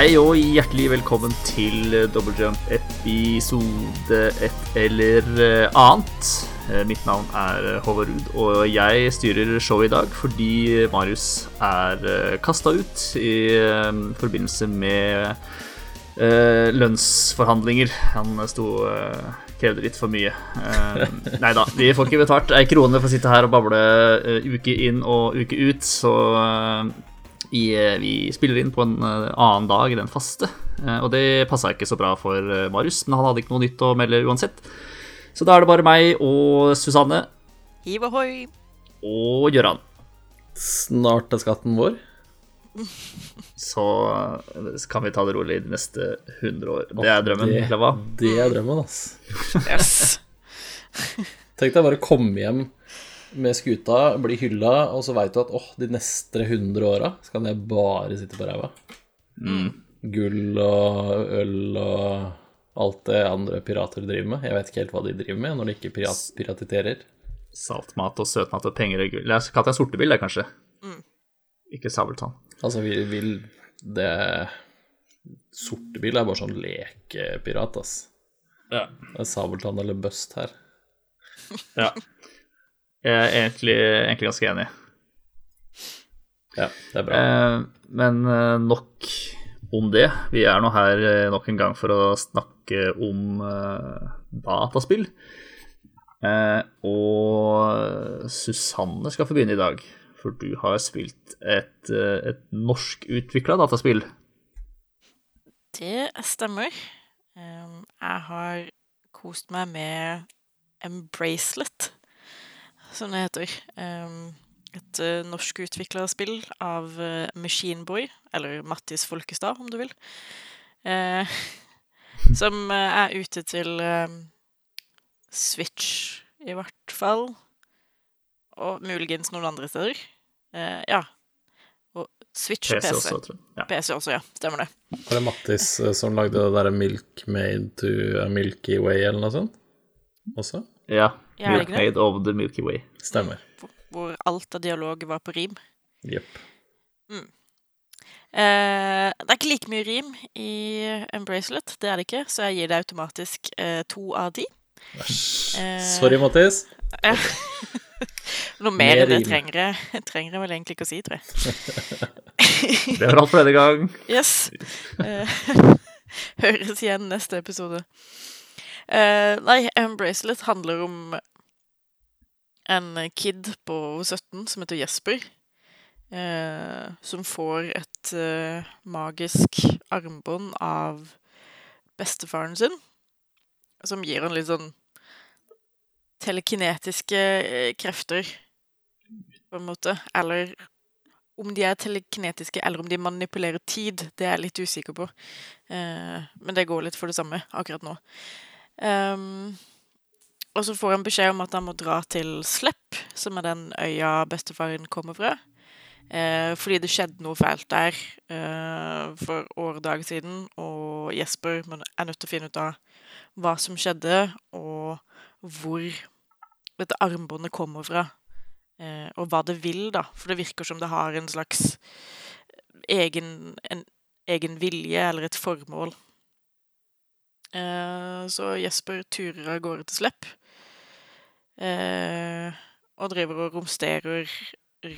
Hei og hjertelig velkommen til Double Jump episode et eller eh, annet. Eh, Mitt navn er Håvard Ruud, og jeg styrer showet i dag fordi Marius er kasta ut i eh, forbindelse med eh, lønnsforhandlinger. Han sto eh, krevde litt for mye. Nei da, vi får ikke betalt ei krone for å sitte her og bable eh, uke inn og uke ut, så eh, vi, spiller inn på en eh, annen dag enn den faste. Eh, og det passa ikke så bra for eh, Marius, men han hadde ikke noe nytt å melde uansett. Så da er det bare meg og Susanne Hiv ohoi! og Gøran. Snart er skatten vår. Så kan vi ta det rolig de neste 100 år. Det er drømmen, Det, eller hva? det er drømmen, ass. Yes. Tenk deg bare å komme hjem med skuta, bli hylla, og så veit du at åh, de neste 100 åra så kan jeg bare sitte på ræva. Gull og øl og alt det andre pirater driver med. Jeg vet ikke helt hva de driver med når de ikke pirat piratiterer. Saltmat og søtmat og penger og gull. Jeg har kalt det en sortebil, det, kanskje. Ikke sabeltann. Altså, vi vil det Sortebil er bare sånn lekepirat, ass. Ja. Det er sabeltann eller bust her. ja. Jeg er egentlig, egentlig ganske enig. Ja, det er bra. Eh, men eh, nok om det. Vi er nå her eh, nok en gang for å snakke om dataspill. Eh, og Susanne skal få begynne i dag, for du har spilt et, et norskutvikla dataspill. Det stemmer. Jeg har kost meg med Embracelet, som det heter. Um, et uh, norskutvikla spill av uh, Machineboy, eller Mattis Folkestad, om du vil. Eh, som uh, er ute til um, Switch, i hvert fall. Og muligens noen andre steder. Eh, ja. Og Switch, PC PC. også, tror jeg. Ja. PC også, ja. Stemmer det. Var det Mattis eh, som lagde det derre Milk Made to a Milky Way, eller noe sånt? Også? Ja. Ja, er Made? Milkmaid of the Milky Way. Stemmer. Hvor- alt av dialog var på rim. Jepp. Eh, det er ikke like mye rim i Embracelet, det er det ikke, så jeg gir det automatisk eh, to av ti. Eh, Sorry, Mattis. Noe mer Mer enn det trenger jeg, trenger jeg vel egentlig ikke å si, tror jeg. Det var alt for denne gang. Yes. Eh, høres igjen neste episode. Eh, nei, Embracelet handler om en kid på 17 som heter Jesper. Uh, som får et uh, magisk armbånd av bestefaren sin. Som gir han litt sånn telekinetiske krefter, på en måte. Eller om de er telekinetiske, eller om de manipulerer tid, det er jeg litt usikker på. Eh, men det går litt for det samme akkurat nå. Ehm, og så får han beskjed om at han må dra til Slepp, som er den øya bestefaren kommer fra. Eh, fordi det skjedde noe fælt der eh, for år og dag siden, og Jesper er nødt til å finne ut av hva som skjedde, og hvor dette armbåndet kommer fra. Eh, og hva det vil, da. For det virker som det har en slags egen, en egen vilje eller et formål. Eh, så Jesper turer av gårde til Slepp. Eh, og driver og romsterer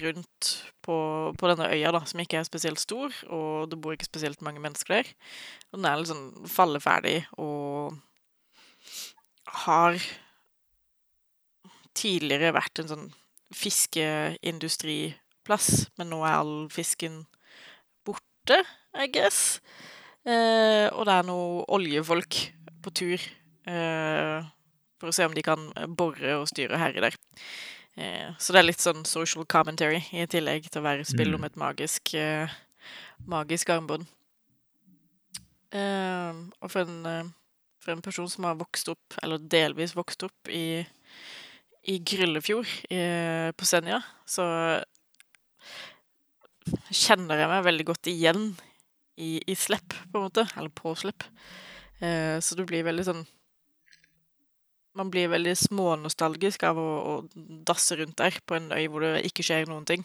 rundt på, på denne øya, da, som ikke er spesielt stor, og det bor ikke spesielt mange mennesker der. Og den er litt sånn falleferdig og har tidligere vært en sånn fiskeindustriplass, men nå er all fisken borte, I guess. Eh, og det er noen oljefolk på tur eh, for å se om de kan bore og styre og herje der. Eh, så det er litt sånn social commentary, i tillegg til å være spill om et magisk, eh, magisk armbånd. Eh, og for en, eh, for en person som har vokst opp, eller delvis vokst opp i i Gryllefjord i, på Senja, så kjenner jeg meg veldig godt igjen i, i Slepp, på en måte. Eller på Slepp. Eh, så du blir veldig sånn Man blir veldig smånostalgisk av å, å dasse rundt der på en øy hvor det ikke skjer noen ting.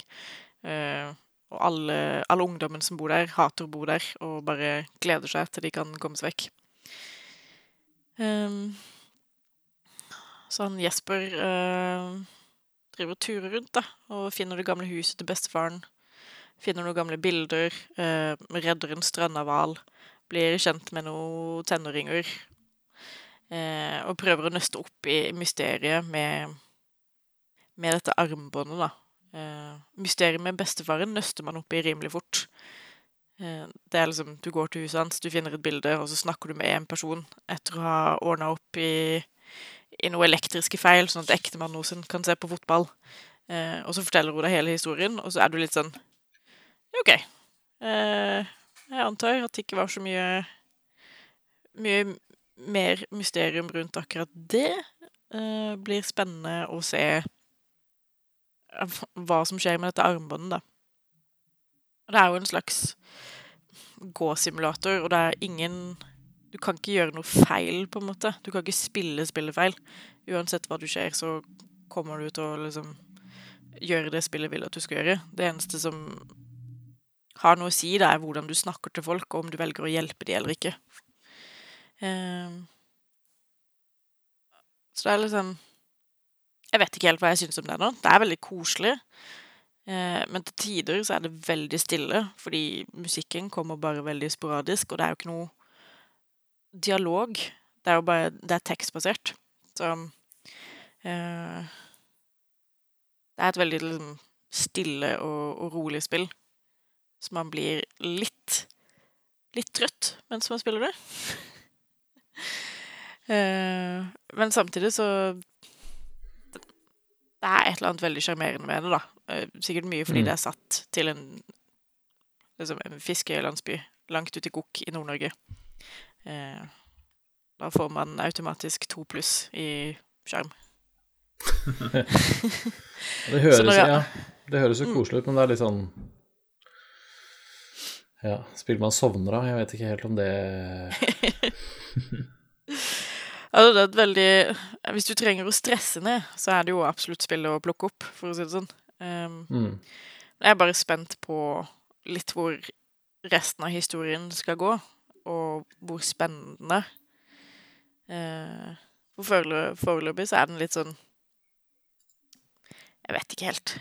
Eh, og alle, alle ungdommen som bor der, hater å bo der og bare gleder seg til de kan komme seg vekk. Eh, så han Jesper uh, driver og turer rundt da, og finner det gamle huset til bestefaren. Finner noen gamle bilder, Eh, redder en stranda hval, blir kjent med noen tenåringer. Eh, og prøver å nøste opp i mysteriet med, med dette armbåndet, da. mysteriet med bestefaren nøster man opp i rimelig fort. Det er liksom, Du går til huset hans, du finner et bilde, og så snakker du med en person etter å ha ordna opp i i noe elektriske feil, sånn at ektemannen hennes kan se på fotball. Eh, og så forteller hun deg hele historien, og så er du litt sånn OK. Eh, jeg antar at det ikke var så mye mye mer mysterium rundt akkurat det. Eh, blir spennende å se hva som skjer med dette armbåndet, da. Det er jo en slags gåsimulator, og det er ingen du kan ikke gjøre noe feil, på en måte. Du kan ikke spille spillet feil. Uansett hva du skjer, så kommer du til å liksom gjøre det spillet vil at du skal gjøre. Det eneste som har noe å si, da, er hvordan du snakker til folk, og om du velger å hjelpe dem eller ikke. Um, så det er liksom Jeg vet ikke helt hva jeg syns om det nå. Det er veldig koselig. Uh, men til tider så er det veldig stille, fordi musikken kommer bare veldig sporadisk, og det er jo ikke noe dialog. Det er jo bare Det er tekstbasert. Så uh, Det er et veldig liksom, stille og, og, rolig spill. Så man blir litt litt trøtt mens man spiller det. eh, men samtidig så Det er et eller annet veldig sjarmerende med det, da. Eh, sikkert mye fordi mm. det er satt til en, liksom, en fiskelandsby langt ute i Gokk i Nord-Norge. Eh, da får man automatisk to pluss i skjerm. det høres, jeg, ja, det høres jo mm. koselig ut, men det er litt sånn Ja, spiller man sovner av? Jeg vet ikke helt om det Altså, det er et veldig Hvis du trenger å stresse ned, så er det jo absolutt spillet å plukke opp, for å si det sånn. Um, mm. Jeg er bare spent på litt hvor resten av historien skal gå og hvor spennende. Uh, for foreløpig så er den litt sånn Jeg vet ikke helt.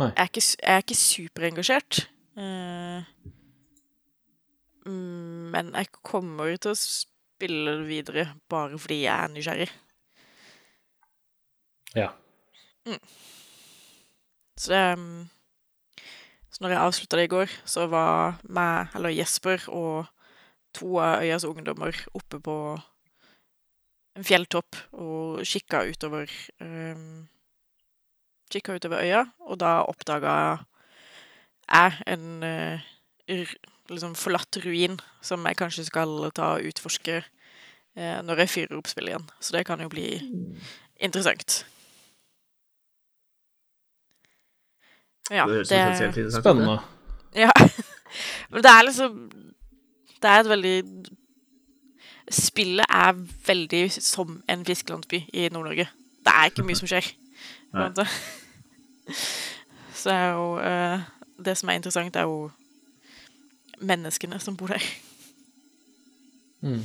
Nei. Jeg er ikke, jeg er ikke superengasjert. Eh, men jeg kommer til å spille det videre bare fordi jeg er nysgjerrig. Ja. Mm. Så det mm, Så når jeg avslutta det i går, så var meg, eller Jesper og to av øyas ungdommer oppe på en fjelltopp og kikka utover um, Kikka utover øya, og da oppdaga jeg en uh, liksom forlatt ruin som jeg kanskje skal ta og utforske uh, når jeg fyrer opp spillet igjen. Så det kan jo bli interessant. Ja, det, det Spennende. Ja. Men det er liksom det er et veldig Spillet er veldig som en fiskelandsby i Nord-Norge. Det er ikke mye som skjer. Så det er jo uh, Det som er interessant, er jo menneskene som bor der. Mm.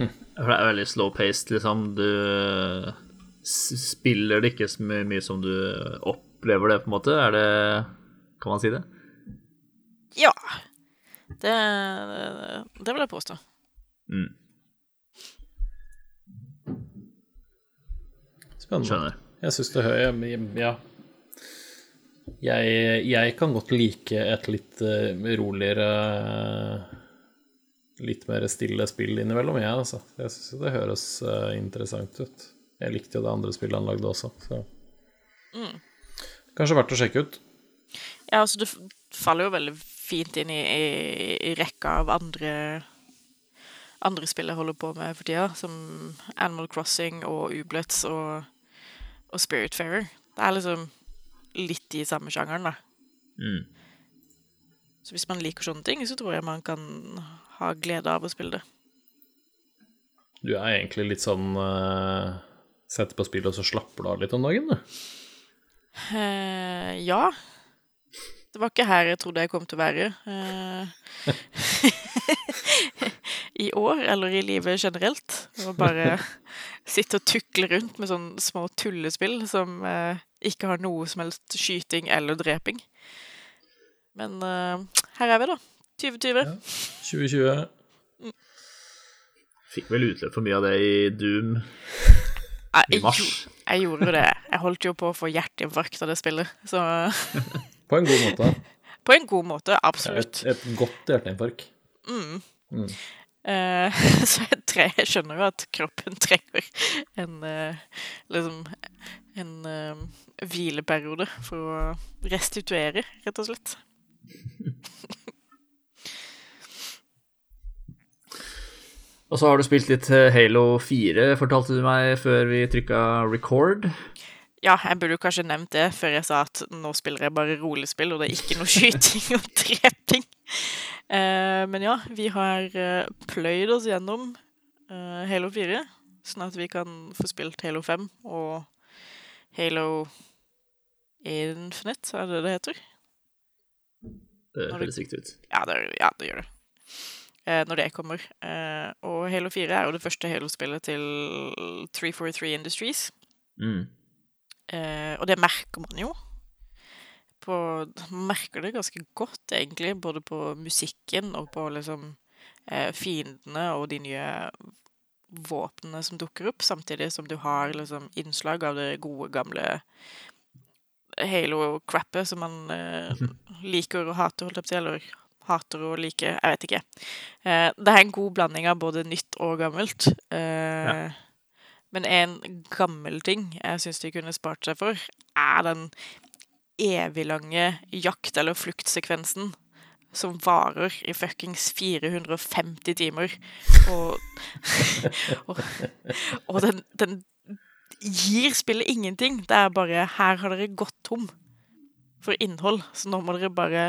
Hm. Det er veldig slow-paced, liksom. Du eh, spiller det ikke så mye som du opplever det, på en måte. Er det Kan man si det? Ja. Det, det vil jeg påstå. Mm. Spennende. Skjønner. Jeg syns det hører Ja. Jeg, jeg, kan godt like et litt uh, roligere Litt mer stille spill innimellom, jeg, altså. Jeg syns det høres uh, interessant ut. Jeg likte jo det andre spillet han lagde også, så mm. Kanskje verdt å sjekke ut. Ja, altså, det faller jo veldig fint inn i, i, i rekka av andre andre spill jeg holder på med for tida, som Animal Crossing og Ublets og, og Spiritfarer. Det er liksom litt i samme sjangeren, da. Mm. Så hvis man liker sånne ting, så tror jeg man kan ha glede av å spille det. Du er egentlig litt sånn uh, Setter på spill, og så slapper du av litt om dagen, du? Uh, ja. Det var ikke her jeg trodde jeg kom til å være. Uh, I år, eller i livet generelt. Og bare sitte og tukle rundt med sånne små tullespill som eh, ikke har noe som helst skyting eller dreping. Men uh, her er vi, da. 2020. Ja. 2020. Fikk vel utløp for mye av det i Doom Jeg, i mars. gjo- jeg gjorde det. Jeg holdt jo på å få hjerteinfarkt av det spillet. Så På en god måte. på en god måte, Et, absolutt. et godt hjerteinfarkt. Mm. Mm. Eh, så jeg, tre, jeg skjønner jo at kroppen trenger en eh, liksom en eh, hvileperiode for å restituere, rett og slett. Og så har du spilt litt eh, Halo 4, fortalte du meg før vi trykka record. Ja, jeg burde jo kanskje nevnt det før jeg sa at nå spiller jeg bare rolespill, og det er ikke noe skyting og dreping. Eh, men ja, vi har eh, pløyd oss gjennom eh, Halo 4, sånn at vi kan få spilt Halo 5 og Halo Infinite, er det det heter? Det høres riktig ut. Ja, det, ja, det gjør det. Eh, når det kommer. Eh, og Halo 4 er jo det første Halo-spillet til 343 Industries. Mm. Eh, og det merker man jo. På, man merker det ganske godt, egentlig, både på musikken og på liksom eh, fiendene og de nye våpnene som dukker opp, samtidig som du har liksom innslag av det gode, gamle Halo-crappet som man eh, liker og hater, holdt jeg på å si, eller hater og liker, jeg vet ikke. Eh, det er en god blanding av både nytt og gammelt. Eh, Men en gammel ting jeg syns de kunne spart seg for, er den eviglange jakt- eller fluktsekvensen som varer i fuckings 450 timer. Og, og, og den, den gir spillet ingenting. Det er bare Her har dere gått tom for innhold, så nå må dere bare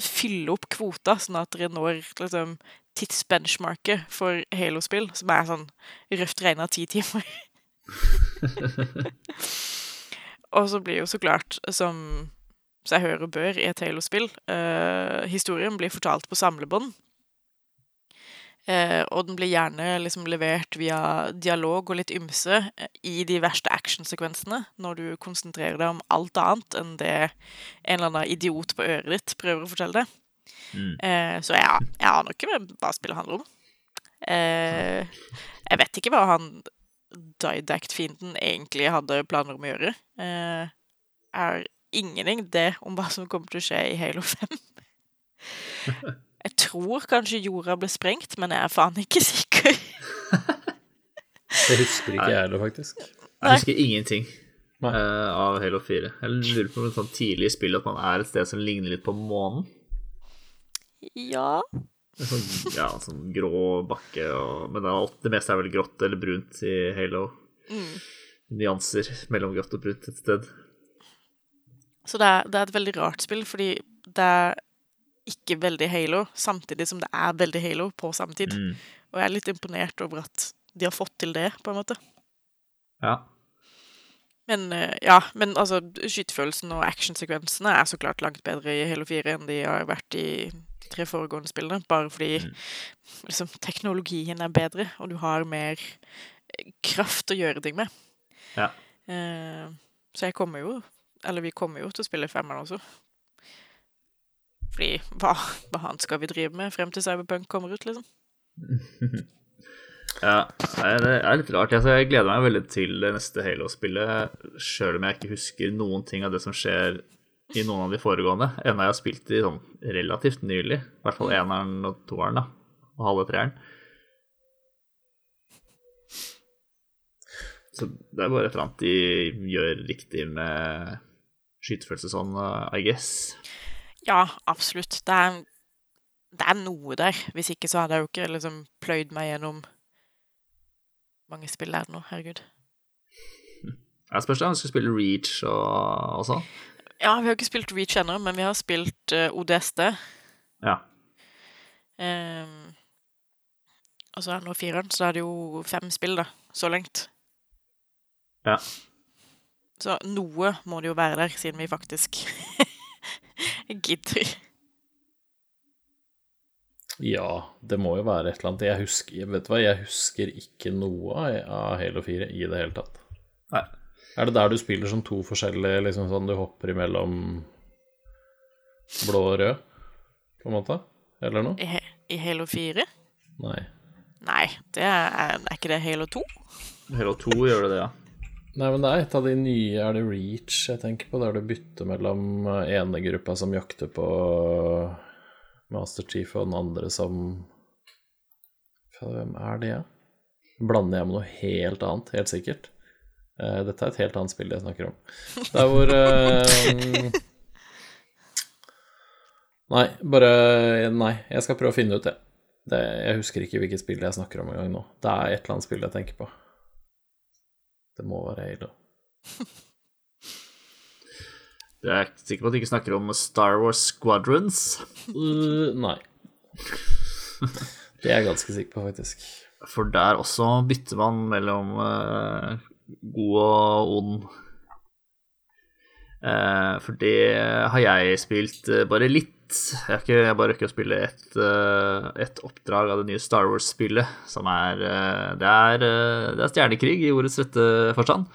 fylle opp kvota, sånn at dere når liksom, tidsbenchmarket for Halo-spill, som er sånn røft regna ti timer. Og så blir jo så klart, som seg hør og bør i et Halo-spill, eh, historien blir fortalt på samlebånd. Eh, og den blir gjerne liksom levert via dialog og litt ymse eh, i de verste actionsekvensene, når du konsentrerer deg om alt annet enn det en eller annen idiot på øret ditt prøver å fortelle deg. Mm. Eh, så jeg, jeg aner ikke hva spillet handler om. Eh, jeg vet ikke hva han Didact-fienden egentlig hadde planer om å gjøre. Eh, jeg har ingen idé om hva som kommer til å skje i Halo 5. Jeg tror kanskje jorda ble sprengt, men jeg er faen ikke sikker. Det husker ikke jeg heller, faktisk. Jeg husker ingenting eh, av Halo 4. Jeg lurer på om det er sånn tidlig i spillet at man er et sted som ligner litt på månen. Ja Sånn, ja, sånn grå bakke og Men det, er alt, det meste er vel grått eller brunt i Halo. mm. Nyanser mellom grått og brunt et sted. Så det er, det er et veldig rart spill, fordi det er ikke veldig Halo, samtidig som det er veldig Halo på samme tid. Mm. Og jeg er litt imponert over at de har fått til det, på en måte. Ja. Men eh, ja, men altså, skytefølelsen og actionsekvensene er så klart langt bedre i Halo 4 enn de har vært i tre foregående spillene, bare fordi Mm. liksom, teknologien er bedre, og du har mer eh, kraft å gjøre ting med. Ja. Uh, så jeg kommer jo, eller vi kommer jo til å spille femmeren også. Fordi hva, hva annet skal vi drive med frem til Cyberpunk kommer ut, liksom? Ja, det er litt rart. Altså, jeg gleder meg veldig til det neste Halo-spillet, sjøl om jeg ikke husker noen ting av det som skjer i noen av de foregående, enda jeg har spilt de sånn relativt nylig. I hvert fall eneren og toeren, da. Og halve treeren. Så det er bare et eller annet de gjør riktig med skytefølelse sånn, I guess. Ja, absolutt. Det er, det er noe der. Hvis ikke så hadde jeg jo ikke liksom pløyd meg gjennom mange spill der nå, herregud. Jeg spørs om jeg skal spille Reach og, og sånn. Ja, vi har ikke spilt Reach ennå, men vi har spilt uh, ODST. Ja. Um, og så er det nå fireren, så da er det jo fem spill, da. Så langt. Ja. Så noe må det jo være der, siden vi faktisk gidder. Ja, det må jo være et eller annet. Jeg husker, vet du hva, jeg husker ikke noe av- av Halo 4 i det hele tatt. Nei. Er det der du spiller som to forskjellige, liksom sånn du hopper imellom blå og rød, på en måte? Eller noe? I, I Halo 4? Nei. Nei, det er, er ikke det Halo 2? Halo 2 gjør det det, ja. Nei, men det er et av de nye Er det Reach jeg tenker på, der du bytter mellom eh, ene gruppa som jakter på Master Chief, og den andre som Hvem er det? Blander jeg med noe helt annet, helt sikkert? Eh, dette er et helt annet spill jeg snakker om. Der hvor uh, Nei, bare Nei, jeg skal prøve å finne ut det. det. Jeg husker ikke hvilket spill jeg snakker om engang nå. Det er et eller annet spill jeg tenker på. Det må være Halo. Du er sikker på at du ikke snakker om Star Wars Squadrons. Uh, nei. Det er jeg ganske sikker på, faktisk. For der også bytter man mellom eh, god og ond. Eh, for det har jeg spilt eh, bare litt. Jeg har ikke jeg bare rukket å spille et, eh, et oppdrag av det nye Star Wars-spillet, som er Det er, det er stjernekrig i ordets rette forstand.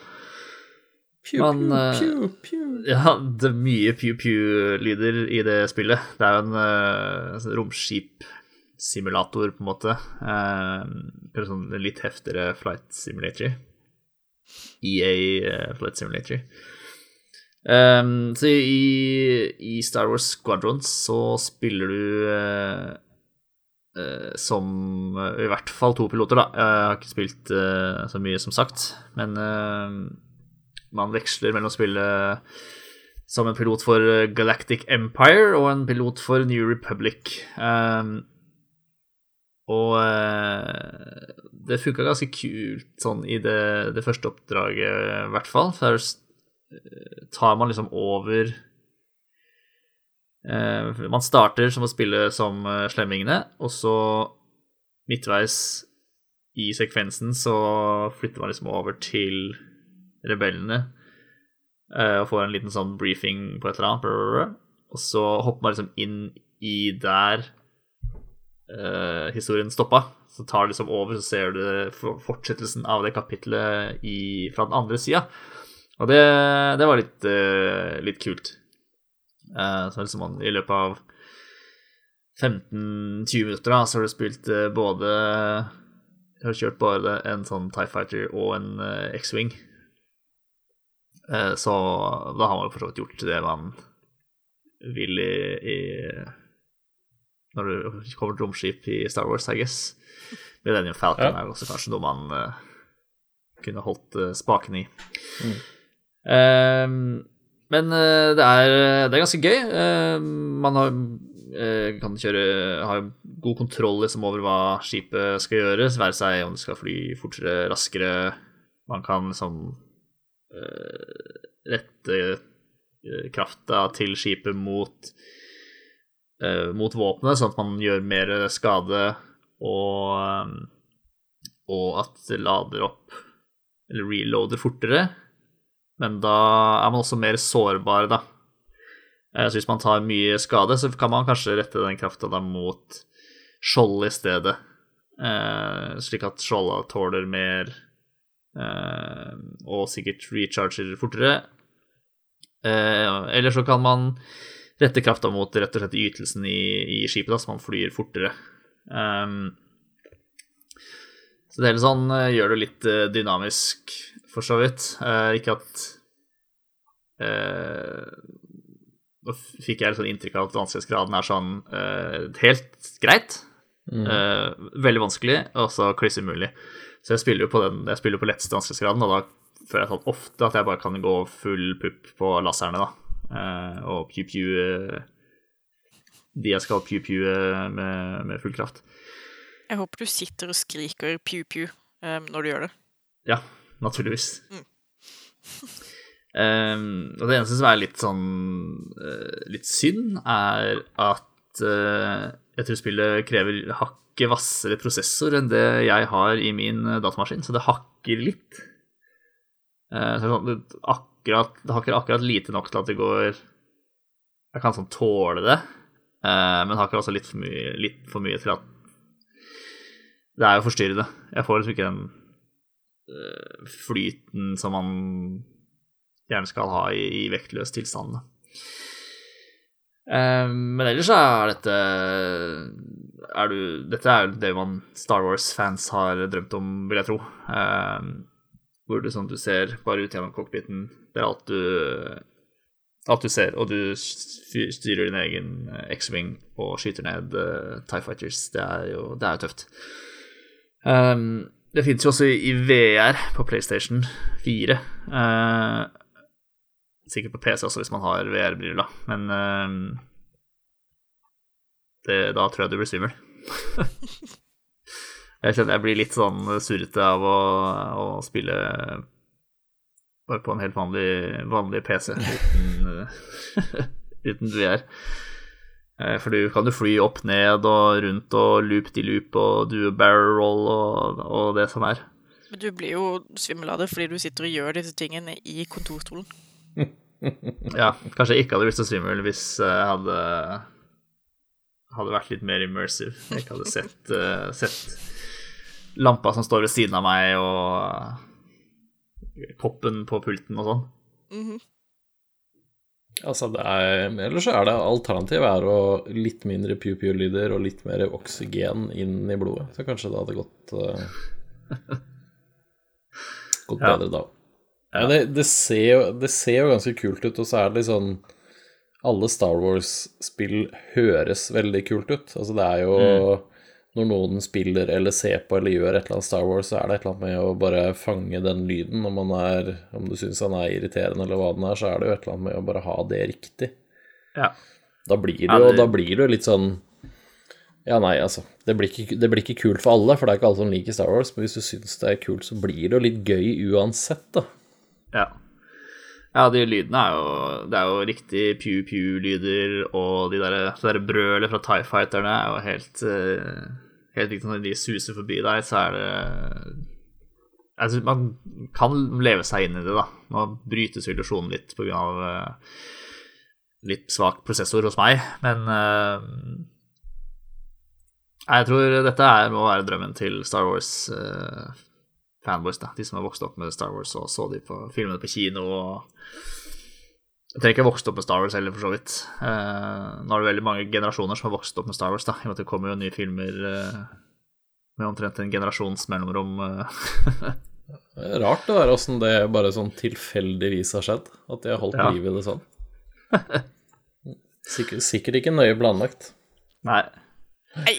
Pew, eh, pew, pew. Ja, det er mye pew-pew-lyder i det spillet. Det er jo en uh, romskipsimulator, på en måte. Uh, sånn litt heftigere flight simulator. EA eh, Flight Simulator. Um, så i, i Star Wars Squadrons så spiller du uh, uh, som uh, i hvert fall to piloter, da. Jeg har ikke spilt så mye, som sagt, men man veksler mellom å spille som en pilot for Galactic Empire og en pilot for New Republic. Um, og eh, det funka ganske kult sånn i det, det første oppdraget, i hvert fall. For der eh, tar man liksom over eh, Man starter som å spille som eh, slemmingene, og så midtveis i sekvensen så flytter man liksom over til rebellene eh, og får en liten sånn briefing på et eller annet, og så hopper man liksom inn i der eh, historien stoppa. Så tar det liksom over, så ser du fortsettelsen av det kapitlet i, fra den andre sida. Og det, det var litt, uh, litt kult. Uh, så liksom man i løpet av 15-20 minutter da, så har du spilt både Jeg har kjørt både en sånn Tie Fighter og en X-Wing. Så da har man for så vidt gjort det man vil i, i Når du kommer til romskip i Star Wars, I guess. Millennium Falcon Ja. er også kanskje noe man uh, kunne holdt uh, spaken i. Eh, men uh, det, er, det er ganske gøy. Uh, man har, eh, kan kjøre har god kontroll liksom, over hva skipet skal gjøre, være seg om det skal fly fortere, raskere. Man kan liksom eh, rette eh, krafta til skipet mot eh, mot våpenet, sånn at man gjør mer skade, og, eh, og at det lader opp eller reloader fortere. Men da er man også mer sårbar, da. Eh, Så hvis man tar mye skade, så kan man kanskje rette den krafta mot skjoldet i stedet. Eh, slik at skjolda tåler mer, eh, og sikkert recharger fortere. Eh, eller så kan man rette krafta mot rett og slett ytelsen i, i skipet, da, så man flyr fortere. Um, så det hele sånn eh, gjør det litt eh, dynamisk, for så vidt. Uh, ikke at Nå uh, fikk jeg litt sånn inntrykk av at vanskelighetsgraden er sånn uh, helt greit. Eh, veldig vanskelig, og så kliss umulig. Så jeg spiller jo på den Jeg spiller på letteste vanskelighetsgraden, og da føler jeg sånn ofte at jeg bare kan gå full pupp på laserne, da. Eh, og pew-pew eh, De jeg skal pew-pew eh, med, med full kraft. Jeg håper du sitter og skriker pew-pew når du gjør det. Ja, naturligvis. Ehm, og det eneste som er litt sånn uh, litt synd, er at uh, jeg tror spillet krever hakket hvassere prosessor enn det jeg har i min datamaskin, så det hakker litt. Uh, så det sånn, det- ak akkurat Det ikke akkurat lite nok til at det går Jeg kan sånn tåle det, eh, men har ikke også litt for mye, litt for mye til at Det er jo forstyrrende. Jeg får liksom ikke den eh, flyten som man gjerne skal ha i, i vektløs tilstand. Eh, men ellers er dette er du, Dette er jo det man Star Wars-fans har drømt om, vil jeg tro. Eh, hvor du, sånn, du ser bare ut gjennom cockpiten. Det er alt du, alt du ser, og du styrer din egen eh, X-wing og skyter ned uh, Tie Fighters. Det er jo, det er jo tøft. Um, det fins jo også i VR på PlayStation 4. Uh, Sikkert på PC også, hvis man har VR-briller. Men uh, det, da tror jeg du blir svimmel. jeg kjenner jeg blir litt sånn surrete av å, å, spille bare på en helt vanlig, vanlig PC uten, uten VR. Eh, for du kan jo fly opp, ned og rundt og loop de loop og do barrel roll og, og det som er. Men du blir jo svimmel av det fordi du sitter og gjør disse tingene i kontorstolen. ja, kanskje jeg ikke hadde blitt så svimmel hvis jeg hadde hadde vært litt mer immersive. Jeg ikke hadde sett, uh, sett lampa som står ved siden av meg, og koppen på pulten og sånn. Mm -hmm. Altså, det er Ellers så er det alternativet er å litt mindre pew-pew-lyder og litt mer oksygen inn i blodet. Så kanskje det hadde gått uh, Gått ja. bedre da. Ja, det, det, ser jo, det, ser jo, ganske kult ut, og så er det litt sånn Alle Star Wars-spill høres veldig kult ut. Altså, det er jo mm. Når noen spiller eller ser på eller gjør et eller annet Star Wars, så er det et eller annet med å bare fange den lyden. Om, man er, om du syns han er irriterende eller hva den er, så er det jo et eller annet med å bare ha det riktig. Ja. Da blir det jo, da blir det jo litt sånn ja, nei, altså. Det blir, ikke, det blir, ikke, kult for alle, for det er ikke alle som liker Star Wars. Men hvis du syns det er kult, så blir det jo litt gøy uansett, da. Ja. Ja, de lydene er jo Det er jo riktig pew-pew-lyder, og de der, der brølet fra Tie Fighterne er jo helt uh, Helt riktig når de suser forbi deg, så er det jeg synes Man kan leve seg inn i det, da. Nå brytes illusjonen litt pga. Eh, litt svak prosessor hos meg, men uh, jeg tror dette er, må være drømmen til Star Wars. Uh, fanboys, da. De som har vokst opp med Star Wars og så de på filmene på kino. og Jeg trenger ikke vokst opp med Star Wars heller, for så vidt. Uh, nå er det veldig mange generasjoner som har vokst opp med Star Wars, da. I og med at det kommer jo nye filmer uh, med omtrent en generasjons mellomrom. Uh. Rart det der åssen det bare sånn tilfeldigvis har skjedd. At de har holdt ja. liv i det sånn. Sikkert, sikkert ikke nøye planlagt. Nei. Nei,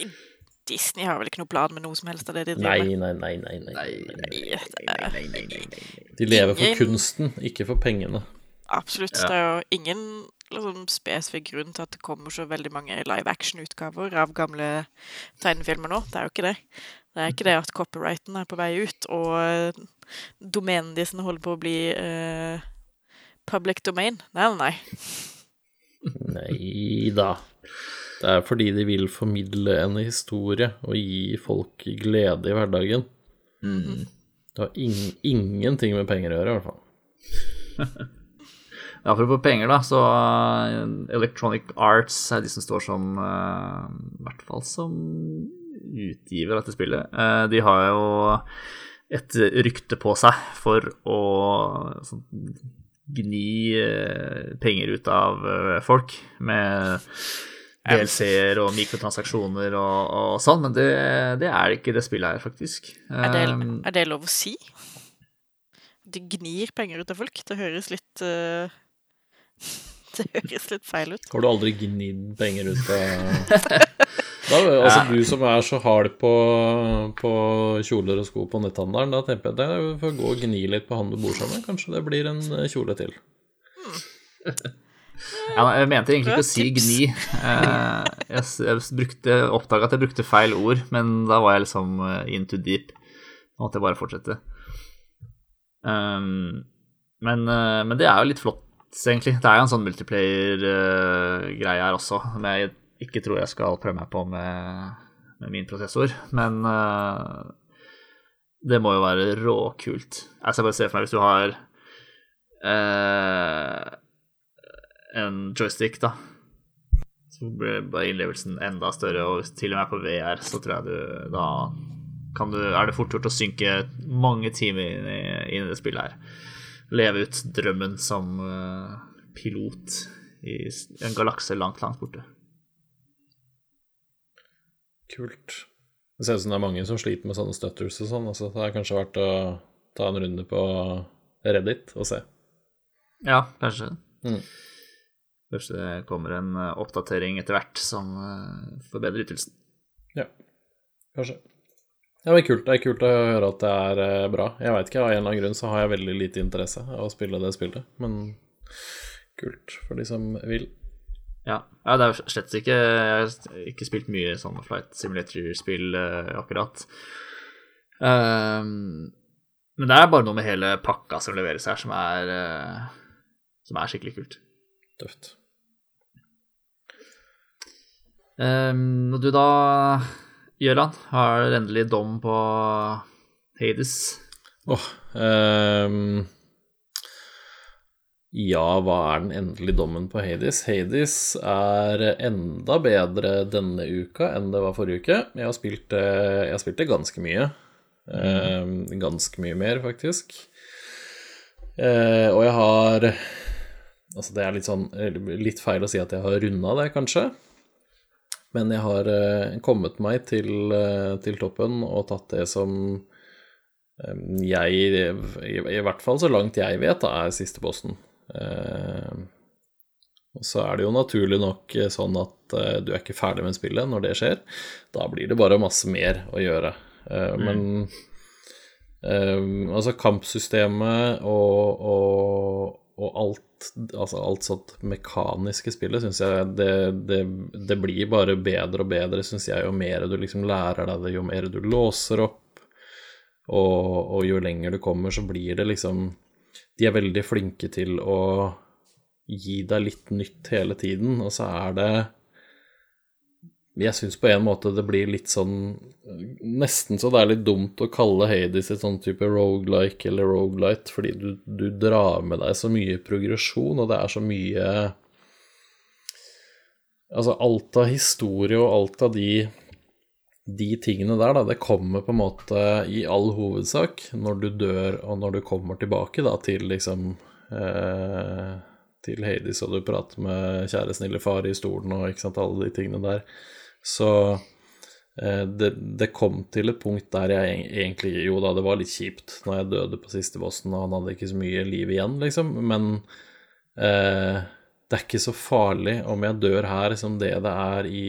Disney har vel ikke noe plan med noe som helst av det de driver med? Nei, nei, nei. nei, nei, nei, De lever for kunsten, ikke for pengene. Absolutt. Det er jo ingen liksom, spesifikk grunn til at det kommer så veldig mange live action-utgaver av gamle tegnefilmer nå. Det er jo ikke det. Det er ikke det at copyrighten er på vei ut, og domenene de holder på å bli uh, public domain. Nei, nei. Nei da. Det er fordi de vil formidle en historie og gi folk glede i hverdagen. Mm. Det har in ingenting med penger å gjøre, i hvert fall. Apropos penger, da, så uh, Electronic Arts er de som står som uh, I hvert fall som utgiver av dette spillet. Uh, de har jo et rykte på seg for å sånn, gni penger ut av folk med DLC-er og mikrotransaksjoner og, og sånn, men det, det, er ikke det spillet her, faktisk. Er det, er det lov å si? De gnir penger ut av folk? Det høres litt uh, Det høres litt feil ut. Har du aldri gnidd penger ut av da, Altså, ja. du som er så hard på, på kjoler og sko på netthandelen, da tenker jeg at du får gå og gni litt på han du bor sammen med. Kanskje det blir en eh, kjole til. Ja, jeg mente egentlig ikke å si gni. Eh, jeg, jeg oppdaga at jeg brukte feil ord, men da var jeg liksom eh, into deep. Nå måtte jeg bare fortsette. Um, men, men, det er jo litt flott, egentlig. Det er jo en sånn multiplayer-greie her også, som jeg ikke tror jeg skal prøve meg på med, med min prosessor. Men uh, det må jo være råkult. Jeg skal bare se for meg hvis du har uh, en joystick, da. Så blir innlevelsen enda større, og til og med på VR, så tror jeg du da du, er det fort gjort å synke mange timer inn i, inn i det spillet her. Leve ut drømmen som uh, pilot i en galakse langt, langt borte. Kult. Det ser ut som det er mange som sliter med sånne stutters og sånn. Altså, det er kanskje verdt å ta en runde på Reddit og se. Ja, kanskje. Mm. Kanskje det kommer en eh, oppdatering etter hvert som uh, forbedrer ytelsen. Ja, kanskje. Ja, men kult. Det er kult å høre at det er uh, bra. Jeg veit ikke, av en eller annen grunn så har jeg veldig lite interesse av å spille det spillet, men kult for de som vil. Ja, ja det er slett ikke Jeg har ikke spilt mye sånn flight simulator-spill uh, akkurat. Um, men det er bare noe med hele pakka som leveres her, som er, som er skikkelig kult. Tøft. Um, og du da, Gøran, har endelig dom på Hades? Åh oh, um, Ja, hva er den endelige dommen på Hades? Hades er enda bedre denne uka enn det var forrige uke. Jeg har spilt, jeg har spilt det ganske mye. Mm. Um, ganske mye mer, faktisk. Uh, og jeg har Altså, det er litt sånn Litt feil å si at jeg har runda det, kanskje. Men jeg har uh, kommet meg til, uh, til, toppen og tatt det som um, jeg i, i, hvert fall så langt jeg vet, da, er siste posten. Og så er det jo naturlig nok sånn at du er ikke ferdig med spillet når det skjer. Da blir det bare masse mer å gjøre. Mm. Men altså, kampsystemet og, og, og alt altså alt sånt mekaniske spillet syns jeg det, det, det, blir bare bedre og bedre, syns jeg, jo mer du liksom lærer deg det, jo mer du låser opp, og, og, jo lenger du kommer, så blir det liksom De er veldig flinke til å gi deg litt nytt hele tiden, og så er det jeg syns på en måte det blir litt sånn Nesten så det er litt dumt å kalle Hades et sånn type rogelike eller rogelight, fordi du, du, drar med deg så mye progresjon, og det er så mye Altså alt av historie og alt av de, de tingene der, da, det kommer på en måte i all hovedsak når du dør, og når du kommer tilbake da til liksom eh, Til Hades, og du prater med kjære, snille far i stolen og ikke sant, alle de tingene der. Så eh, det, det, kom til et punkt der jeg egentlig Jo da, det var litt kjipt når jeg døde på siste bossen, og han hadde ikke så mye liv igjen, liksom, men eh, det er ikke så farlig om jeg dør her som det det er i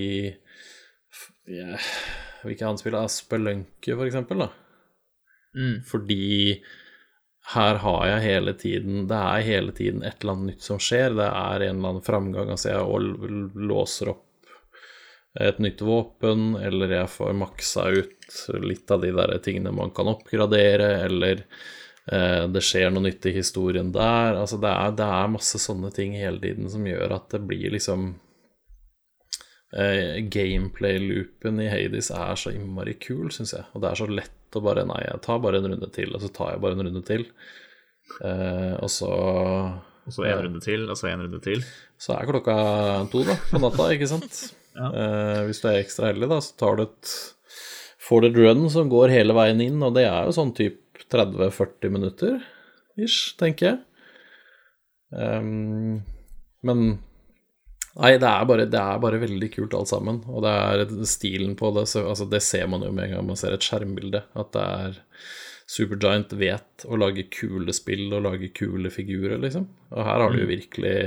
yeah, Hvilket annet spill Spelunky, for eksempel, da? Mm. Fordi her har jeg hele tiden Det er hele tiden et eller annet nytt som skjer. Det er en eller annen framgang. Altså, jeg låser opp et nytt våpen, eller jeg får maksa ut litt av de der tingene man kan oppgradere, eller eh, det skjer noe nytt i historien der. Altså det er, det er, masse sånne ting hele tiden som gjør at det blir liksom eh, Gameplay-loopen i Hades er så innmari kul, syns jeg. Og det er så lett å bare Nei, jeg tar bare en runde til, og så tar jeg bare en runde til. Eh, og så Og så en runde til, og så en runde til. Så er klokka to, da, på natta, ikke sant? Ja. Uh, hvis du er ekstra heldig, da, så tar du et får du et run som går hele veien inn, og det er jo sånn type 30-40 minutter ish, tenker jeg. Um, men Nei, det er, bare, det er, bare, veldig kult alt sammen. Og det er stilen på det så, altså, Det ser man jo med en gang man ser et skjermbilde. At det er Supergiant vet å lage kule spill og lage kule figurer, liksom. Og her har du jo mm. virkelig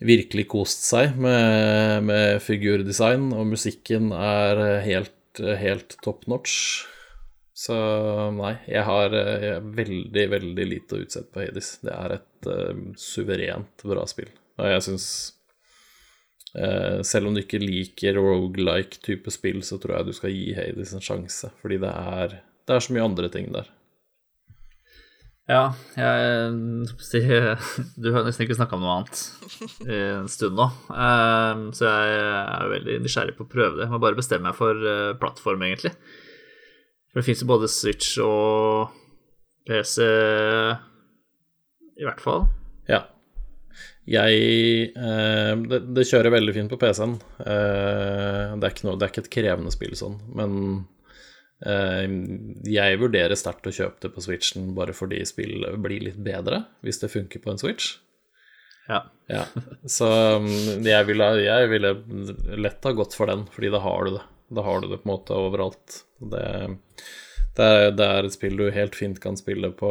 virkelig kost seg med, med figurdesign, og musikken er helt, helt top notch. Så nei, jeg har jeg veldig, veldig lite å utsette på Hades. Det er et uh, suverent bra spill. Og jeg syns uh, Selv om du ikke liker rogelike type spill, så tror jeg du skal gi Hades en sjanse. Fordi det er, det er så mye andre ting der. Ja, jeg Du har nesten ikke snakka om noe annet i en stund nå. Ehm, så jeg er veldig nysgjerrig på å prøve det. Jeg må bare bestemme meg for eh, plattform, egentlig. For det fins jo både Switch og PC I hvert fall. Ja. Jeg eh, det, det kjører veldig fint på PC-en. Eh, det, det er ikke et krevende spill sånn, men jeg vurderer sterkt å kjøpe det på Switchen bare fordi spillet blir litt bedre hvis det funker på en Switch. Ja. Ja, så um, jeg ville, jeg ville lett ha gått for den, fordi da har du det. Da har du det på en måte overalt. Det, det, er, det er et spill du helt fint kan spille på,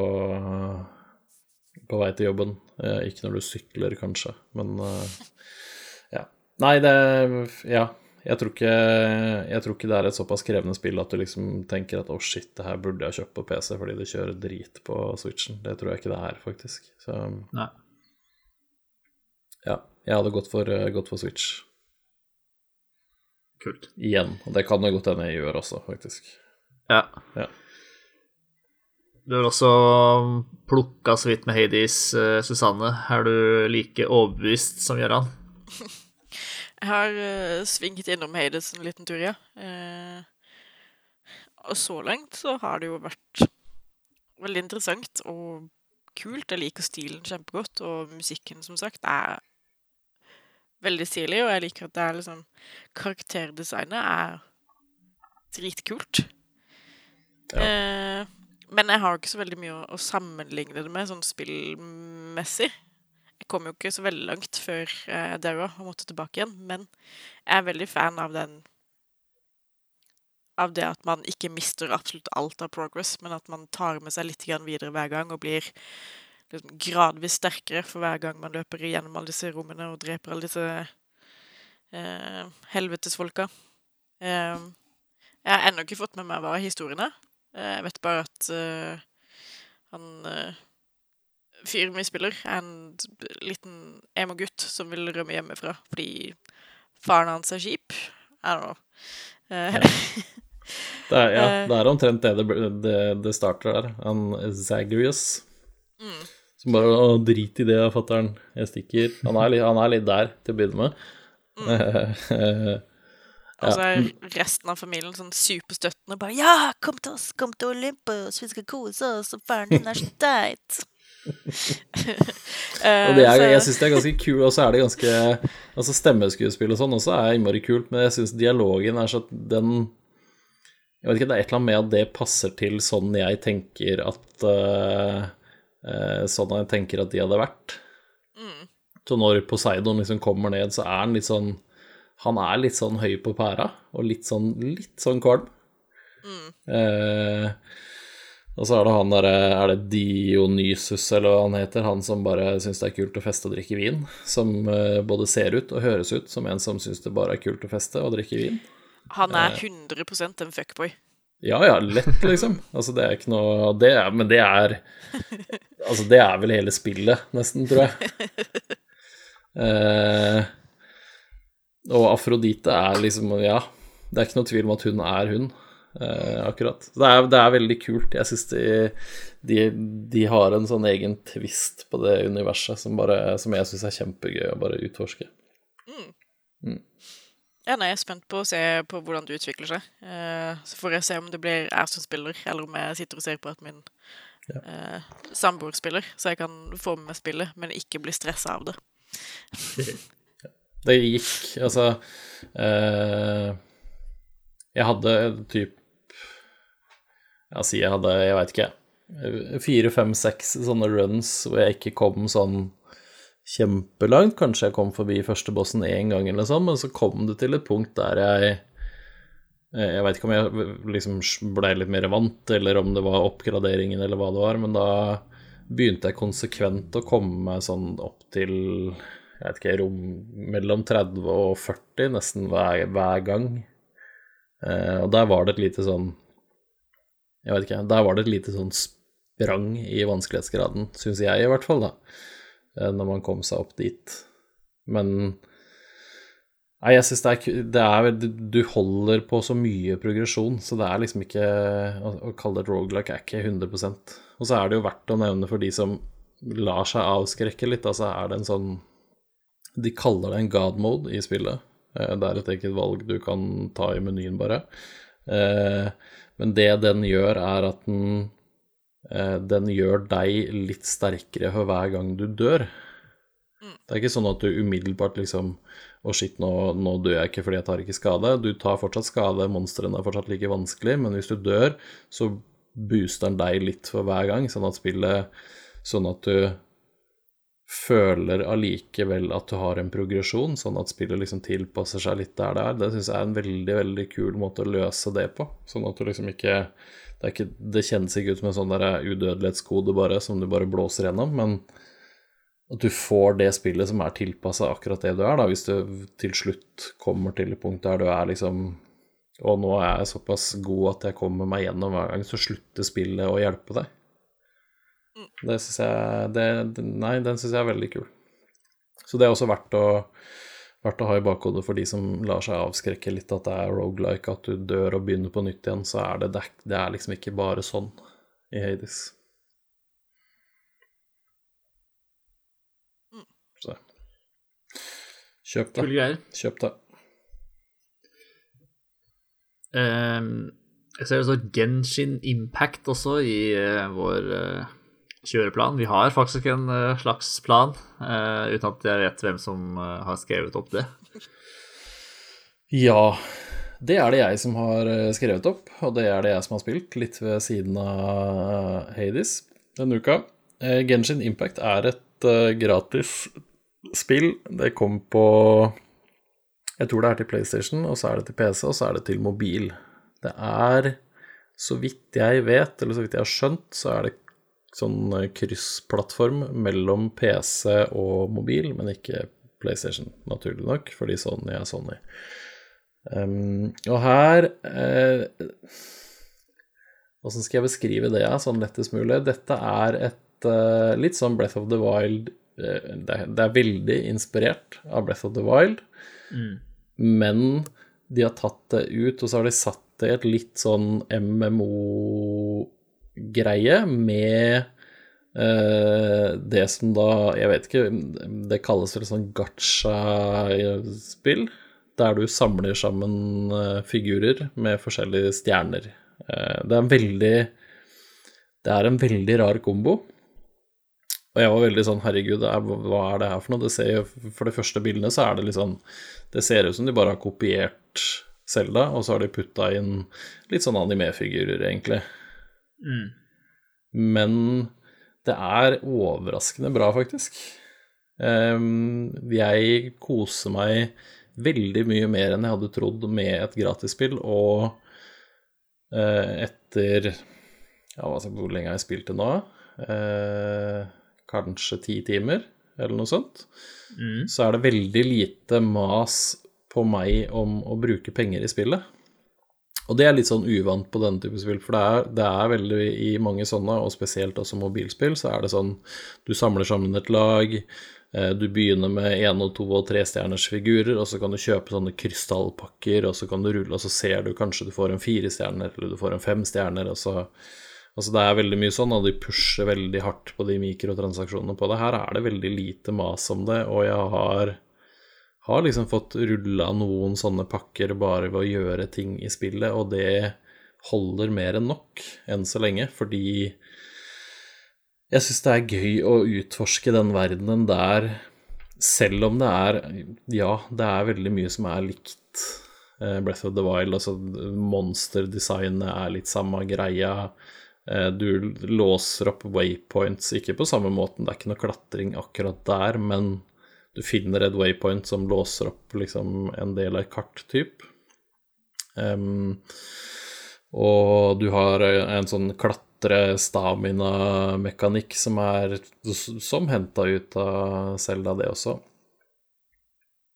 på vei til jobben. Eh, Ikke når du sykler, kanskje, men eh, ja. Nei, det Ja. Jeg tror, ikke, jeg tror ikke det er et såpass krevende spill at du liksom tenker at å, oh, shit, det her burde jeg kjøpt på PC fordi det kjører drit på Switchen. Det tror jeg ikke det er, faktisk. Så Nei. ja, jeg hadde gått for, eh, gått for Switch Kult. igjen. Og det kan det godt hende jeg gjør også, faktisk. Ja. Ja. Du har også plukka så vidt med Hades, eh, Susanne. Er du like overbevist som Gøran? Jeg har uh, svingt innom Hades en liten tur, ja. Uh, og så langt så har det jo vært veldig interessant og kult. Jeg liker stilen kjempegodt, og musikken, som sagt, er veldig stilig. Og jeg liker at det er liksom Karakterdesignet er dritkult. Eh, men jeg har ikke så veldig mye å, å sammenligne det med, sånn spillmessig. Kom jo ikke så veldig langt før jeg daua og måtte tilbake igjen, men jeg er veldig fan av den Av det at man ikke mister absolutt alt av progress, men at man tar med seg litt videre hver gang og blir liksom gradvis sterkere for hver gang man løper gjennom alle disse rommene og dreper alle disse eh, helvetesfolka. Eh, jeg har ennå ikke fått med meg hva historien er. Eh, Jeg vet bare at uh, han eh, fyren vi spiller, er en liten emo-gutt som vil rømme hjemmefra fordi faren hans er kjip. I don't know. Eh, Det er, ja, Eh. det er omtrent det det, det, det starter der. Han Zagreus Mm. som bare Å, drit i det, fatter'n. Jeg stikker. Han er, han er litt der til å begynne med. Mm. Og så er resten av familien sånn superstøttende. Bare 'Ja, kom til oss! Kom til Olympus! Vi skal kose oss! Og faren din er så teit!' Og det er, jeg syns det er ganske kult, og så er det ganske Altså stemmeskuespill og sånn også er innmari kult, men jeg syns dialogen er sånn den Jeg vet ikke, det er et eller annet med at det passer til sånn jeg tenker at uh, uh, Sånn jeg tenker at de hadde vært. Så når Poseidon liksom kommer ned, så er han litt sånn Han er litt sånn høy på pæra, og litt sånn, litt sånn kvalm. Eh, og så er det han derre Er det Dionysus, eller hva han heter? Han som bare syns det er kult å feste og drikke vin. Som eh, både ser ut og høres ut som en som syns det bare er kult å feste og drikke vin. Han er 100% en fuckboy. Ja ja, lett, liksom. Altså, det er ikke noe det er, Men det er Altså, det er vel hele spillet, nesten, tror jeg. Eh, og Afrodite er liksom Ja, det er ikke noe tvil om at hun er hun, eh, akkurat. Så det er, det er veldig kult. Jeg syns de, de, de har en sånn egen twist på det universet som, bare, som jeg syns er kjempegøy å bare utforske. Ja, nei, jeg er spent på å se på hvordan det utvikler seg. Eh, så får jeg se om det blir jeg som spiller, eller om jeg sitter og ser på at min eh, samboer spiller, så jeg kan få med meg spillet, men ikke bli stressa av det. Det gikk Altså eh, Jeg hadde typ Si jeg hadde, jeg veit ikke, fire, fem, seks sånne runs hvor jeg ikke kom sånn kjempelangt. Kanskje jeg kom forbi første bossen én gang, eller sånn, men så kom det til et punkt der jeg eh, Jeg veit ikke om jeg liksom blei litt mer vant, eller om det var oppgraderingen, eller hva det var, men da begynte jeg konsekvent å komme meg sånn opp til jeg vet ikke, rom mellom 30 og 40 nesten hver, hver gang. Eh, og der var det et lite sånn Jeg vet ikke, der var det et lite sånn sprang i vanskelighetsgraden, syns jeg i hvert fall, da. Eh, når man kom seg opp dit. Men Nei, jeg syns det det er Du holder på så mye progresjon, så det er liksom ikke Å, kalle det et rogelike er ikke 100% Og så er det jo verdt å nevne for de som lar seg avskrekke litt, altså er det en sånn De kaller det en god mode i spillet. Eh, Det er et eget valg du kan ta i menyen, bare. Men det den gjør, er at den eh, den gjør deg litt sterkere for hver gang du dør. Det er ikke sånn at du umiddelbart liksom Å, shit, nå, nå dør jeg ikke fordi jeg tar ikke skade. Du tar fortsatt skade, monstrene er fortsatt like vanskelig, men hvis du dør, så booster den deg litt for hver gang, sånn at spillet Sånn at du føler allikevel at du har en progresjon, sånn at spillet liksom tilpasser seg litt der det er. Det syns jeg er en veldig, veldig kul måte å løse det på. Sånn at du liksom ikke Det, ikke, det kjennes ikke ut som en sånn der udødelighetskode bare, som du bare blåser gjennom, men at du får det spillet som er tilpassa akkurat det du er, da, hvis du til slutt kommer til et punkt der du er liksom Og nå er jeg såpass god at jeg kommer meg gjennom hver gang, så slutter spillet å hjelpe deg. Det syns jeg det, Nei, den syns jeg er veldig kul. Så det er også verdt å, verdt å ha i bakhodet for de som lar seg avskrekke litt at det er rogelike, at du dør og begynner på nytt igjen, så er det, det er liksom ikke bare sånn i Hades. Så kjøp det. Kule greier. Kjøp det. Um, jeg ser også Genshin Impact også i uh, vår eh, kjøreplan. Vi har faktisk en eh, slags plan, eh, uten at jeg vet hvem som eh, har skrevet opp det. Ja, det er det jeg som har skrevet opp, og det er det jeg som har spilt, litt ved siden av Hades denne uka. Genshin Impact er et gratis spill. Det kom på Jeg tror det er til PlayStation, og så er det til PC, og så er det til mobil. Det er, så vidt jeg vet, eller så vidt jeg har skjønt, så er det sånn eh, kryssplattform mellom PC og mobil, men ikke PlayStation, naturlig nok, fordi Sony er Sony. Um, og her eh, Hvordan skal jeg beskrive det, sånn lettest mulig? Dette er et eh, litt sånn Breath of the Wild eh, det, er, det er veldig inspirert av Breath of the Wild, men de har tatt det ut, og så har de satt det i et litt sånn MMO-greie med uh, det som da Jeg vet ikke, det kalles vel sånn gacha-spill, der du samler sammen eh, figurer med forskjellige stjerner. Uh, det er en veldig Det er en veldig rar kombo. Og jeg var veldig sånn Herregud, er, hva er det her for noe? Det ser For de første bildene så er det litt sånn Det ser ut som de bare har kopiert Selda, og så har de putta inn litt sånn animefigurer, egentlig. Men det er overraskende bra, faktisk. Ehm, jeg koser meg veldig mye mer enn jeg hadde trodd med et gratisspill, og eh, etter ja, Hvor lenge har jeg spilt det nå? Eh, kanskje ti timer, eller noe sånt. Så er det veldig lite mas på meg om å bruke penger i spillet. Og det er litt sånn uvant på denne type spill, for det er, det er veldig i mange sånne, og spesielt også mobilspill, så er det sånn du samler sammen et lag, eh, du begynner med én og to og tre stjerners figurer, og så kan du kjøpe sånne krystallpakker, og så kan du rulle, og så ser du kanskje du får en fire stjerner, eller du får en fem stjerner, og så Altså det er veldig mye sånn, og de pusher veldig hardt på de mikrotransaksjonene på det. Her er det veldig lite mas om det, og jeg har har liksom fått rulla noen sånne pakker bare ved å gjøre ting i spillet, og det holder mer enn nok enn så lenge, fordi jeg syns det er gøy å utforske den verdenen der, selv om det er Ja, det er veldig mye som er likt eh, Breath of the Wild, altså monsterdesignet er litt samme greia. Eh, Du låser opp waypoints, ikke på samme måten, det er ikke noe klatring akkurat der, men du finner et waypoint som låser opp liksom en del av et kart, typ. Um, og du har en sånn klatre-stamina-mekanikk som er som henta ut av Selda, det også.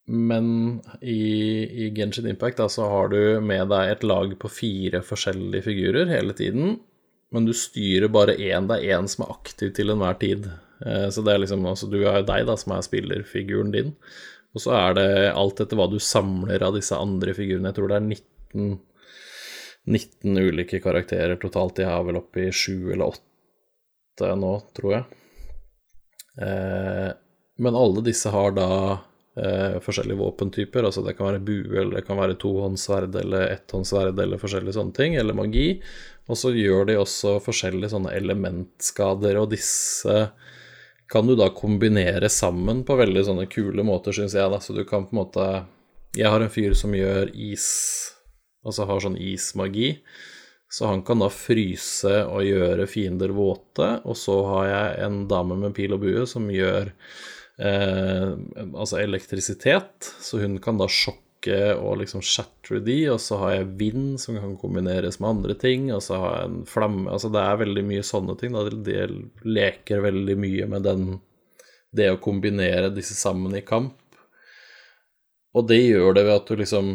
Men i, i Genshin Impact da, så har du med deg et lag på fire forskjellige figurer hele tiden, men du styrer bare én. Det er én som er aktiv til enhver tid. Eh, Så det er liksom, altså du er jo deg da, som er spillerfiguren din. Og så er det alt etter hva du samler av disse andre figurene. Jeg tror det er 19, 19 ulike karakterer totalt. De har vel oppe i sju eller åtte nå, tror jeg. Eh, Men alle disse har da eh, forskjellige våpentyper. Altså det kan være bue, eller det kan være tohåndssverd eller etthåndssverd eller forskjellige sånne ting, eller magi. Og så gjør de også forskjellige sånne elementskader, og disse kan du da kombinere sammen på veldig sånne kule måter, syns jeg. da, Så du kan på en måte Jeg har en fyr som gjør is, altså har sånn ismagi. Så han kan da fryse og gjøre fiender våte, og så har jeg en dame med pil og bue som gjør eh, altså elektrisitet, så hun kan da sjokke og liksom shatter de, og så har jeg vind som kan kombineres med andre ting, og så har jeg en flamme Altså det er veldig mye sånne ting. Da. De leker veldig mye med den Det å kombinere disse sammen i kamp. Og det gjør det ved at du liksom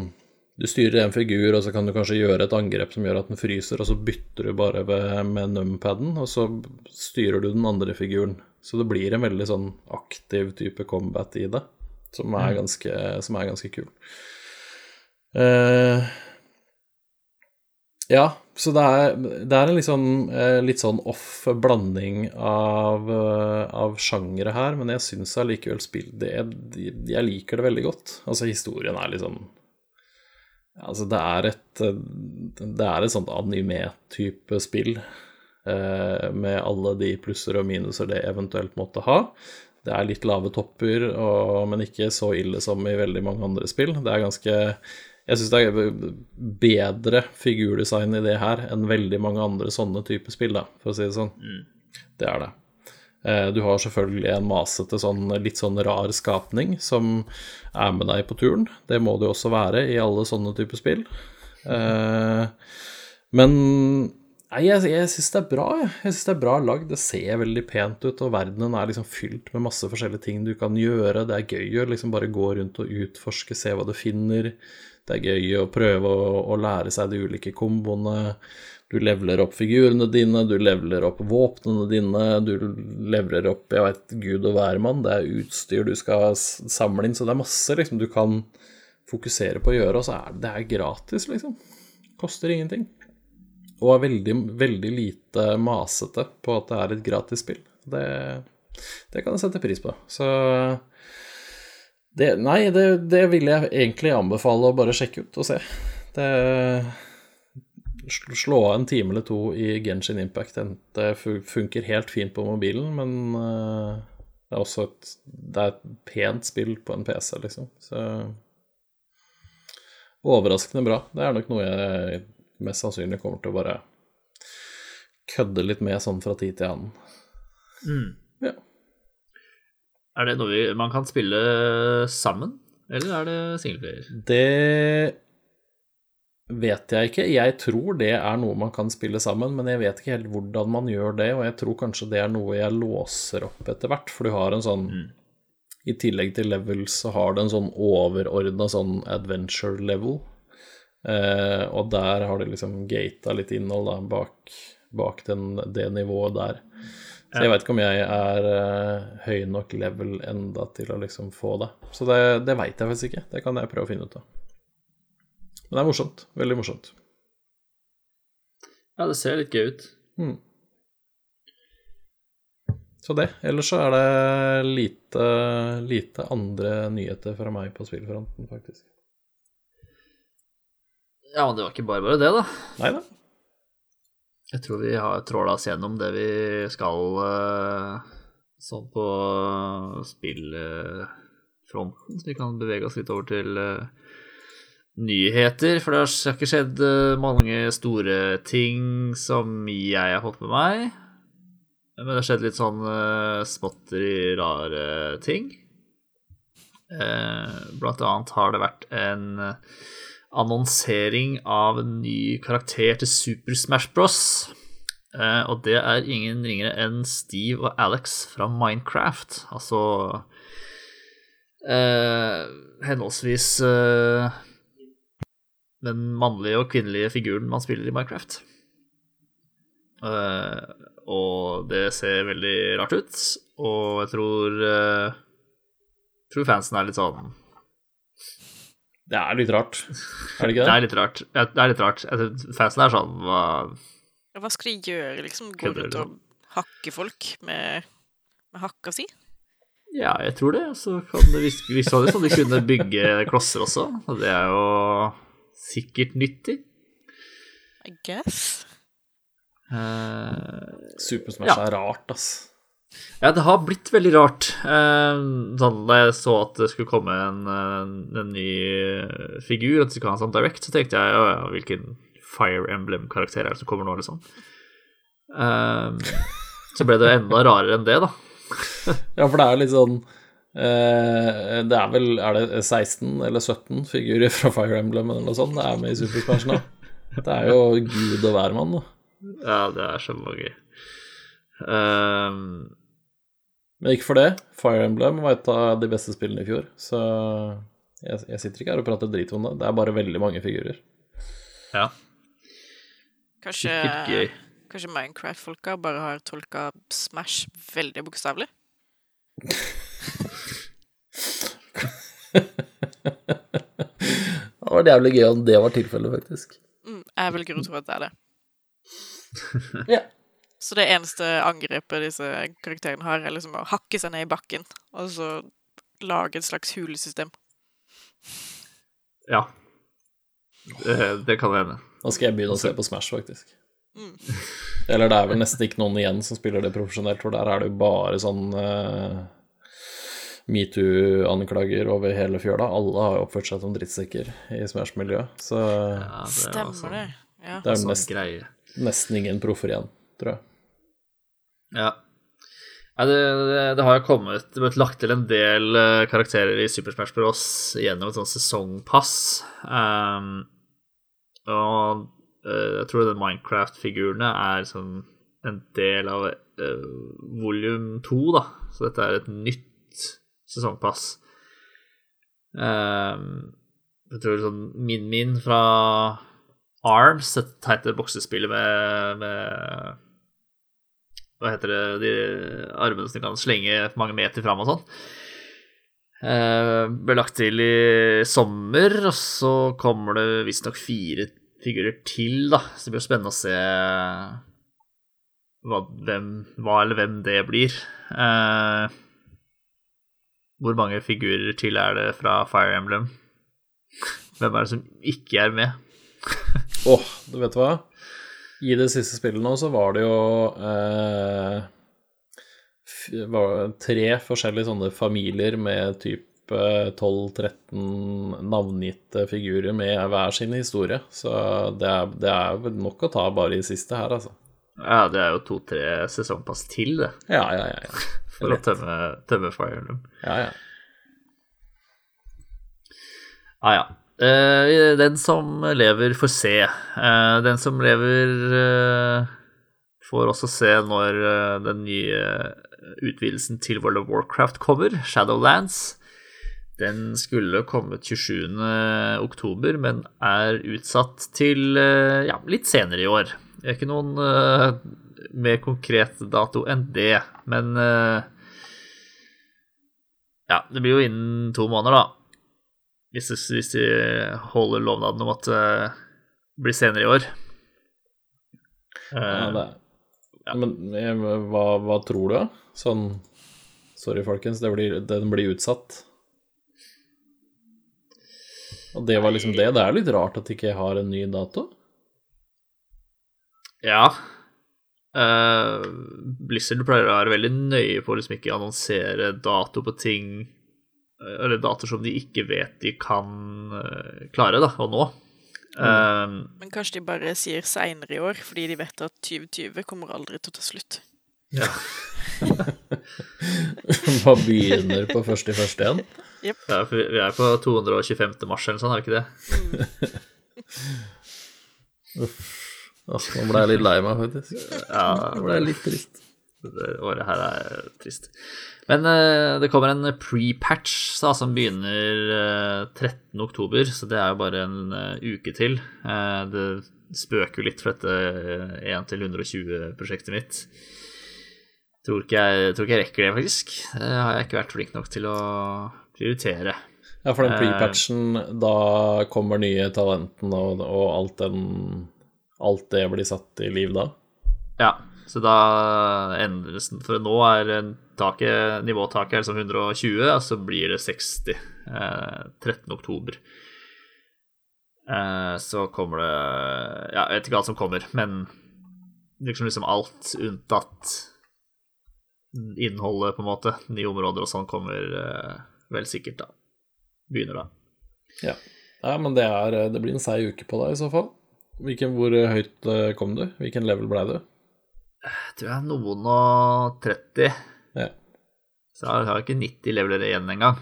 du styrer en figur, og så kan du kanskje gjøre et angrep som gjør at den fryser, og så bytter du bare med numpaden, og så styrer du den andre figuren. Så det blir en veldig sånn aktiv type combat i det, som er ganske, som er ganske kul. Uh, ja, så det er, det er en litt sånn, litt sånn off blanding av, av sjangere her, men jeg syns allikevel spill det, Jeg liker det veldig godt. Altså, historien er sånn Altså, det er et Det er et sånt anime-type spill eh, med alle de plusser og minuser det eventuelt måtte ha. Det er litt lave topper, og, men ikke så ille som i veldig mange andre spill. Det er ganske Jeg syns det er bedre figurdesign i det her enn veldig mange andre sånne typer spill, da, for å si det sånn. Mm. Det er det. Eh, du har selvfølgelig en masete, sånn, litt sånn rar skapning som er med deg på turen. Det må det jo også være i alle sånne typer spill. Eh, men nei, jeg, jeg syns det er bra. Jeg, jeg syns det er bra lagd. Det ser veldig pent ut, og verdenen er liksom fylt med masse forskjellige ting du kan gjøre. Det er gøy å liksom bare gå rundt og utforske, se hva du finner. Det er gøy å prøve å, å lære seg de ulike komboene. Du leveler opp figurene dine, du leveler opp våpnene dine, du leveler opp jeg vet, gud og hvermann. Det er utstyr du skal samle inn, så det er masse liksom, du kan fokusere på å gjøre, og så er det er gratis, liksom. Koster ingenting. Og er veldig, veldig lite masete på at det er et gratis spill. Det, det kan jeg sette pris på. Så det, Nei, det, det vil jeg egentlig anbefale å bare sjekke ut og se. Det slå av en time eller to i Genshin Impact. Det funker helt fint på mobilen, men eh, det er også et, det er et pent spill på en PC, liksom. Så overraskende bra. Det er nok noe jeg mest sannsynlig kommer til å bare kødde litt med sånn fra tid til annen. Mm. Ja. Er det noe vi, man kan spille sammen, eller er det singleplayer? Det vet jeg ikke. Jeg tror det er noe man kan spille sammen, men jeg vet ikke helt hvordan man gjør det, og jeg tror kanskje det er noe jeg låser opp etter hvert, for du har en sånn mm. I tillegg til levels så har du en sånn overordna sånn adventure level, eh, og der har du liksom gata litt innhold da, bak, bak den, det nivået der. Så jeg veit ikke om jeg er uh, høy nok level enda til å liksom få det. Så det, det veit jeg faktisk ikke. Det kan jeg prøve å finne ut av. Men det er morsomt. Veldig morsomt. Ja, det ser litt gøy ut. Mm. Så det. Ellers så er det lite, lite andre nyheter fra meg på spillfronten, faktisk. Ja, men det var ikke bare bare det, da. Nei da. Jeg tror vi har tråla oss gjennom det vi skal eh, sånn på spillfronten, så vi kan bevege oss litt over til uh, nyheter, for det har ikke skjedd eh, mange store ting som jeg har fått med meg. Men det har skjedd litt sånn småtteri rare ting. Blant annet har det vært en annonsering av en ny karakter til Super Smash Bros. Uh, og det er ingen ringere enn Steve og Alex fra Minecraft. Altså henholdsvis den mannlige og kvinnelige figuren man spiller i Minecraft. Eh, og det ser veldig rart ut, og jeg tror uh, tror fansen er litt sånn Det er litt rart, er det ikke det? det er litt rart. Det er litt rart. Fansen er sånn Hva, hva skal de gjøre, liksom? Gå rundt og hakke folk med, med hakka si? Ja, jeg tror det. Så kan det virke sånn at de kunne bygge klosser også. Og det er jo sikkert nyttig. I guess. Uh, Supersmash Ja. er rart, ass. Ja, det har blitt veldig rart. Eh, sånn, da jeg så at det skulle komme en, en, en ny eh, figur, at de skulle ha en sånn direct, så tenkte jeg ja, hvilken Fire Emblem-karakter er det som kommer nå, liksom. Eh, så ble det enda rarere enn det, da. Ja, for det er litt sånn eh, Det er vel Er det 16 eller 17 figurer fra Fire Emblem eller noe sånt det er med i Super Smash nå? Det er jo gud og hvermann, da. Ja, det er så mange. Eh, Men ikke for det. Fire Emblem var et av de beste spillene i fjor, så jeg, jeg sitter ikke her og prater drit om det. Det er bare veldig mange figurer. ja, Kanskje, kanskje Minecraft-folka bare har tolka Smash veldig bokstavelig? Det var jævlig gøy om det var tilfellet, faktisk. Mm, jeg velger grunn til at det er det. Ja. Så det eneste angrepet disse karakterene har, er liksom å hakke seg ned i bakken, og så lage et slags hulesystem. Ja. Det, det kan hende. Nå skal jeg begynne å se på Smash, faktisk. Mm. Eller det er vel nesten ikke noen igjen som spiller det profesjonelt, for der er det jo bare sånn uh, metoo-anklager over hele fjøla. Alle har jo oppført seg som drittsekker i Smash-miljøet, så Ja, det er Stemmer det. Ja. det er sånn nesten, greie. nesten ingen proffer igjen, tror jeg. Ja. Det, det, det har jo kommet Det ble lagt til en del eh, karakterer i Super Smash Bros. gjennom et sånt sesongpass. Um, og eh, jeg tror den Minecraft-figurene er sånn en del av uh, volum to, da. Så dette er et nytt sesongpass. Um, jeg tror sånn Min-Min fra Arms, et teite boksespillet med, med hva heter det, de armene som kan slenge mange meter fram og sånn. Eh, ble lagt til i sommer, og så kommer det visstnok fire figurer til, da. Så det blir jo spennende å se hva, hvem, hva eller hvem det blir. Eh, hvor mange figurer til er det fra Fire Emblem? Hvem er det som ikke er med? Åh, du vet hva? I det siste spillet nå så var det jo eh, var tre forskjellige sånne familier med typ eh, 12-13 navngitte figurer med hver sin historie. Så det er, det er nok å ta bare i siste her, altså. Ja, det er jo to-tre sesongpass til, det, Ja, ja, ja. ja. for å tømme, tømme Fire Emblem. ja, ja. Ah, ja. Eh, den som lever, får se. Eh, den som lever, eh, får også se når den nye utvidelsen til World of Warcraft kommer, Shadowlands. Den skulle kommet 27. oktober, men er utsatt til ja, litt senere i år. Det er ikke noen uh, mer konkret dato enn det, men uh, Ja, det blir jo innen to måneder, da. Hvis, hvis de holder lovnaden om at det blir senere i år. ja Eh, det er. Men eh, hva, hva tror du? Sånn Sorry, folkens, det blir, den blir utsatt. Og det var liksom det. Det er litt rart at de ikke har en ny dato. ja. Uh, Blizzard pleier å være veldig nøye på å liksom ikke annonsere dato på ting eh, Eller dater som de ikke vet de kan eh, klare da, å nå. Eh, Men kanskje de bare sier seinere i år, fordi de vet at 2020 kommer aldri til å ta slutt. ja. Hva begynner på første i første igjen? Ja, for vi er på 225. mars eller sånn, er vi ikke det? Uff. nå ble jeg litt lei meg, faktisk. Ja, Nå ble jeg litt trist. Det året her er trist. Men uh, det kommer en pre-patch som begynner uh, 13. oktober, så det er jo bare en uh, uke til. Eh, det spøker jo litt for dette eh, 1 til 120-prosjektet mitt. Tror ikke, jeg, tror ikke jeg rekker det, faktisk. Det har jeg ikke vært flink nok til å prioritere. Ja, for den Eh. pre-patchen, da kommer nye talentene og, og alt den Alt det blir satt i liv da? Ja, Så da endres den. For nå er taket, nivåtaket er liksom 120, og så blir det 60 eh, 13. oktober. Eh, så kommer det Ja, jeg vet ikke alt som kommer, men liksom, liksom alt unntatt innholdet, på en måte. Nye områder og sånn kommer eh, vel sikkert, da. Begynner da. Ja. ja, men det, er, det blir en seig uke på deg i så fall. Hvilken, hvor høyt eh, kom du? Hvilken level ble du? Tror jeg noen og 30. Ja. Så jeg har ikke 90 leveler igjen engang.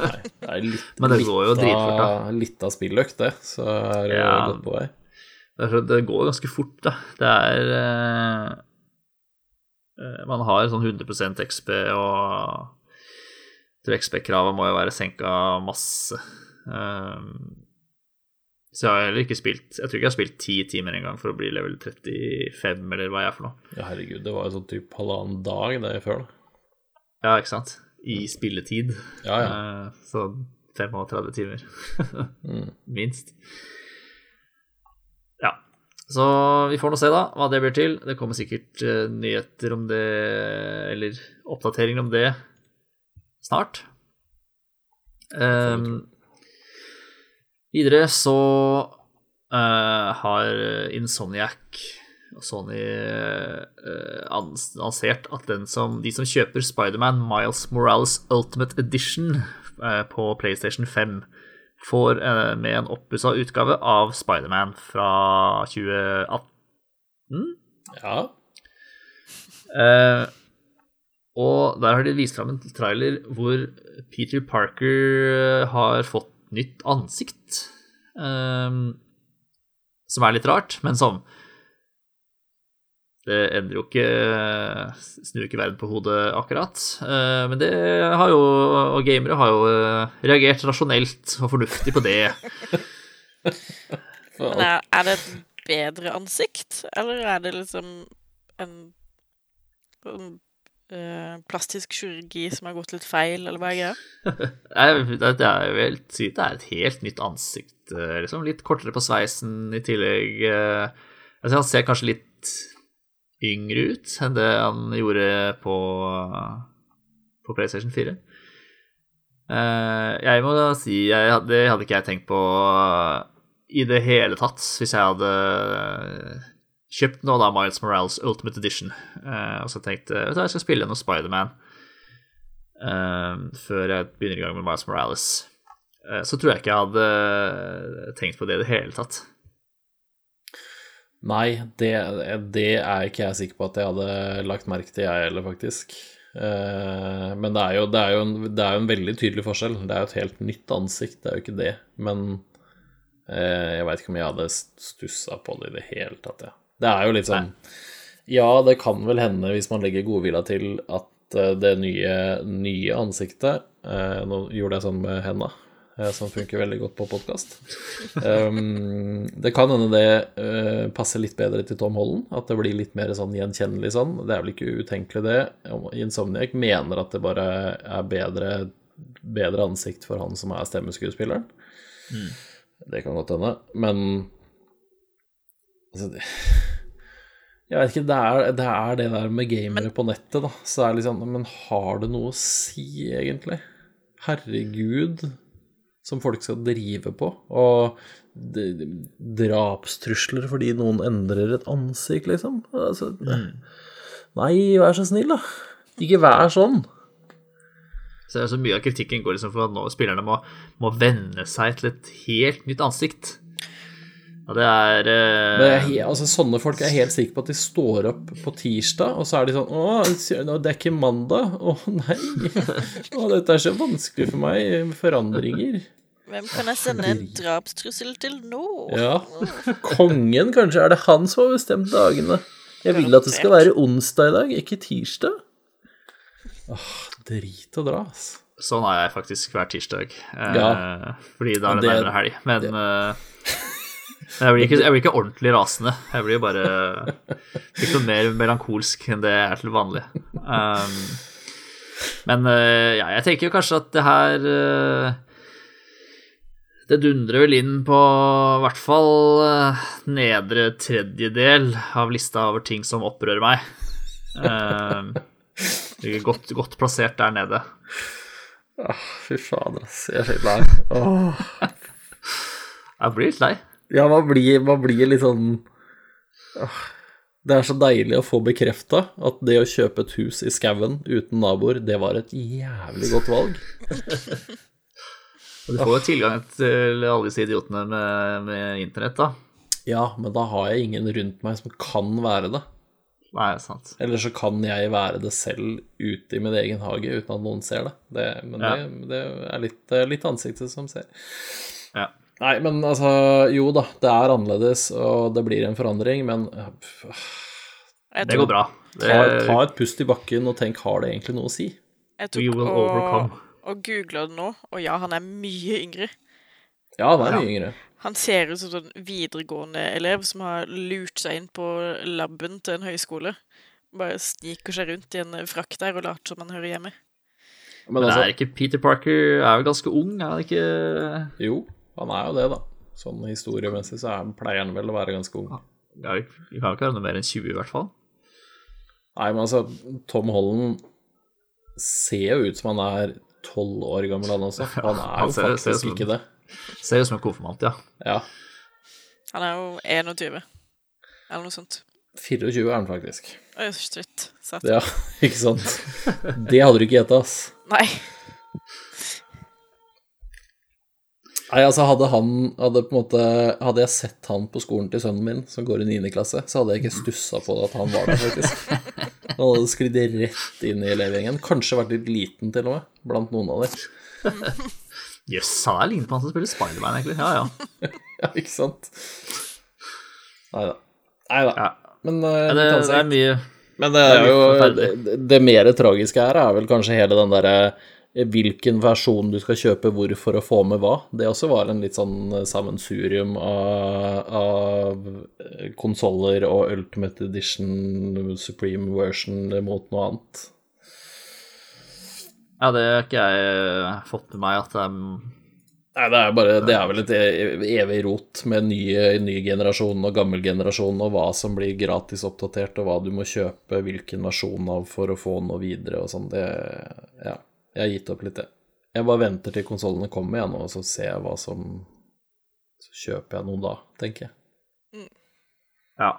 Nei, det er litt, Men det går jo dritfort, da. Litt av spilløkt, det. Så er det Ja. godt på vei. Det er Det går ganske fort, da. Det er eh, eh, Man har sånn 100% XP, og XP-krava må jo være senka masse. Um, så jeg har heller ikke spilt Jeg tror ikke jeg har spilt ti timer engang for å bli level 35, eller hva jeg er for noe. Ja, herregud, det var jo sånn typ halvannen dag det før, da. Ja, ikke sant? I spilletid. Ja, ja. Eh, så 35 timer. Mm. Minst. Ja. Så vi får nå se, da, hva det blir til. Det kommer sikkert eh, nyheter om det, eller oppdateringer om det, snart. Um, videre så uh, har Insomniac og Sony uh, annonsert at den som, de som kjøper Spiderman Miles Morales Ultimate Edition uh, på PlayStation 5, får med en oppussa utgave av Spiderman fra 2018. ja. Uh, og der har de vist fram en trailer hvor Peter Parker har fått nytt ansikt. Um, som er litt rart, men som Det endrer jo ikke Snur ikke verden på hodet, akkurat. Uh, men det har jo Og gamere har jo eh, reagert rasjonelt og fornuftig på det. Men er, er det et bedre ansikt, eller er det liksom en, en eh, plastisk kirurgi som har gått litt feil, eller hva er greia? Det er vel si det er et helt nytt ansikt. eh, liksom Litt kortere på sveisen i tillegg. eh, Altså, han ser kanskje litt yngre ut enn det han gjorde på, på PlayStation 4. Eh, Jeg må da si jeg, hadde- Det hadde ikke jeg tenkt på i det hele tatt hvis jeg hadde kjøpt nå da Miles Morales Ultimate Edition uh, og så tenkte jeg jeg skal spille noe Spiderman uh, før jeg begynner i gang med Miles Morales. Uh, så tror jeg ikke jeg hadde tenkt på det i det hele tatt. Nei, det, det er ikke jeg sikker på at jeg hadde lagt merke til, jeg heller, faktisk. Men det er, jo, det, er jo en, det er jo en veldig tydelig forskjell. Det er jo et helt nytt ansikt, det er jo ikke det. Men jeg veit ikke om jeg hadde stussa på det i det hele tatt, ja. Det er jo litt sånn Ja, det kan vel hende, hvis man legger godvilja til, at eh, det nye, nye ansiktet eh, Nå gjorde jeg sånn med henda, eh, som funker veldig godt på podkast. Um, det kan hende det eh, passer litt bedre til Tom Holland, at det blir litt mer sånn gjenkjennelig sånn. Det er vel ikke utenkelig, det. Om- Insomniac mener at det bare er bedre, bedre ansikt for han som er stemmeskuespilleren. Det kan godt hende, men altså, Jeg vet ikke, det er, det er det der med gamere på nettet, da. Så er det liksom Men har det noe å si, egentlig? Herregud, som folk skal drive på. Og drapstrusler fordi noen endrer et ansikt, liksom. Altså, Nei, vær så snill, da. Ikke vær sånn. Så, så mye av kritikken går liksom for at nå spillerne må, må venne seg til et helt nytt ansikt. Og det er uh... Men er he- altså, sånne folk er helt sikre på at de står opp på tirsdag, og så er de sånn Å, det er ikke mandag. Å nei. Å, dette er så vanskelig for meg. Forandringer. Hvem kan jeg sende en drapstrussel til nå? Ja. Kongen, kanskje er det han som har bestemt dagene. Jeg vil at det skal være onsdag i dag, ikke tirsdag. Åh, drit og dra, ass. Sånn er jeg faktisk hver tirsdag. Eh, Ja. Fordi da er det Det- nærmere helg. Men eh, jeg, blir ikke, jeg blir ikke ordentlig rasende. Jeg blir bare litt noe mer melankolsk enn det jeg er til vanlig. Um, men eh, ja, jeg tenker jo kanskje at det her eh, Det dundrer vel inn på i hvert fall eh, nedre tredjedel av lista over ting som opprører meg. Ligger godt, godt plassert der nede. Åh, fy fader, ass. Jeg er så lei. Åh. Jeg blir litt lei. Ja, man blir, man blir litt sånn Det er så deilig å få bekrefta at det å kjøpe et hus i skauen uten naboer, det var et jævlig godt valg. Du får jo tilgang til alle disse idiotene med, med internett, da. Ja, men da har jeg ingen rundt meg som kan være det. Nei, sant. Eller så kan jeg være det selv ute i min egen hage uten at noen ser det. det men Ja. det, det er litt, litt ansiktet som ser. Ja. Nei, men altså Jo da, det er annerledes, og det blir en forandring, men Det går bra. Det, ta, ta et pust i bakken og tenk har det egentlig noe å si? Jeg We tok will og, og googla det nå, og ja, han er mye yngre. Ja, han er Ja. mye yngre. Han ser ut som en sånn videregående elev som har lurt seg inn på laben til en høyskole. Bare sniker seg rundt i en frakk der og later som han hører hjemme. Men Men altså, er ikke Peter Parker er jo ganske ung, er han ikke jo, han er jo det, da. Sånn historiemessig så er, pleier han vel å være ganske ung. ja, Vi kan jo ikke være noe mer enn 20, i hvert fall. Nei, men altså, Tom Holland ser jo ut som han er tolv år gammel, han også. Han er jo ser- ser faktisk faktisk som- ikke det. Ser ut som en konfirmant, ja. Ja. Han er jo 21, eller noe sånt. 24 er han faktisk. Oi, shit. Satt. Ja, ikke sant? Det hadde du ikke gjetta, ass. Nei. Nei, altså hadde han hadde på en måte Hadde jeg sett han på skolen til sønnen min, som går i 9. klasse, så hadde jeg ikke stussa på at han var der, faktisk. Han hadde sklidd rett inn i elevgjengen. Kanskje vært litt liten, til og med, blant noen av dem. Jøss, han er lignet på han som spiller Spiderman, egentlig. Ja, ja. Ja, ikke sant? Nei da. Nei da. ja. Men, uh, Ja, Det, det er mye Men det Det er er jo det, det mer tragiske her er vel kanskje hele den derre hvilken versjon du skal kjøpe hvor for å få med hva. Det også var en litt sånn sammensurium av, av konsoller og Ultimate Edition, Supreme Version mot noe annet. Ja, det har ikke jeg fått med meg at det er Nei, det er bare Det er vel et e- evig rot med nye, ny generasjon og gammel generasjon, og hva som blir gratis oppdatert, og hva du må kjøpe hvilken versjon av for å få noe videre og sånn. Det Ja. Jeg har gitt opp litt, jeg. Jeg bare venter til konsollene kommer igjen, og så ser jeg hva som Så kjøper jeg noe da, tenker jeg. Ja.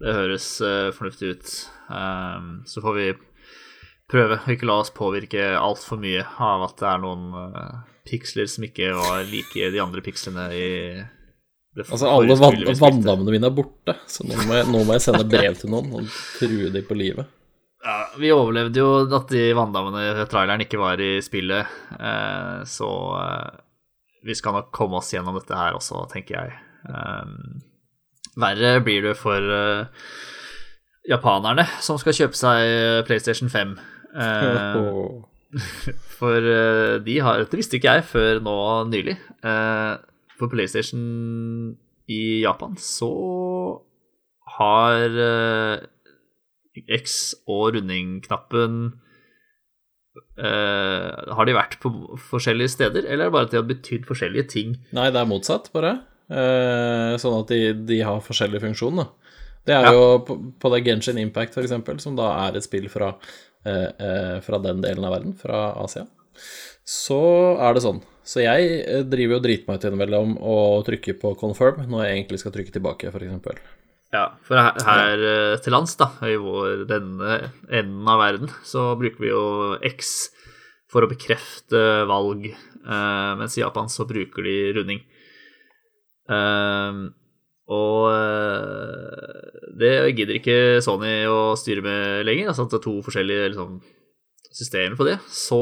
Det høres uh, fornuftig ut. Um, så får vi prøve å ikke la oss påvirke altfor mye av at det er noen uh, piksler som ikke var like de andre pikslene i det Altså, alle vann, vanndammene mine er borte, så nå må, jeg, nå må jeg sende brev til noen og true dem på livet. Vi overlevde jo at de vanndammene i traileren ikke var i spillet, eh, så eh, vi skal nok komme oss gjennom dette her også, tenker jeg. Um, verre blir det for eh, japanerne som skal kjøpe seg PlayStation 5. Eh, for eh, de har Det visste ikke jeg før nå nylig. Eh, for PlayStation i Japan så har eh, X og rundingknappen Uh, Har de vært på forskjellige steder, eller er det bare at de har betydd forskjellige ting? Nei, det er motsatt, bare. Uh, sånn at de, de har forskjellig funksjon, da. Det er Ja. jo på, på det Genshin Impact, for eksempel, som da er et spill fra, uh, fra den delen av verden, fra Asia, så er det sånn. Så jeg driver jo driter meg ut innimellom og trykker på confirm når jeg egentlig skal trykke tilbake, for eksempel. Ja, for her, her eh, til lands, da, i vår, denne enden av verden, så bruker vi jo X for å bekrefte valg, eh, mens i Japan så bruker de runding. Eh, og det gidder ikke Sony å styre med lenger, altså at det er to forskjellige liksom, systemer på det. Så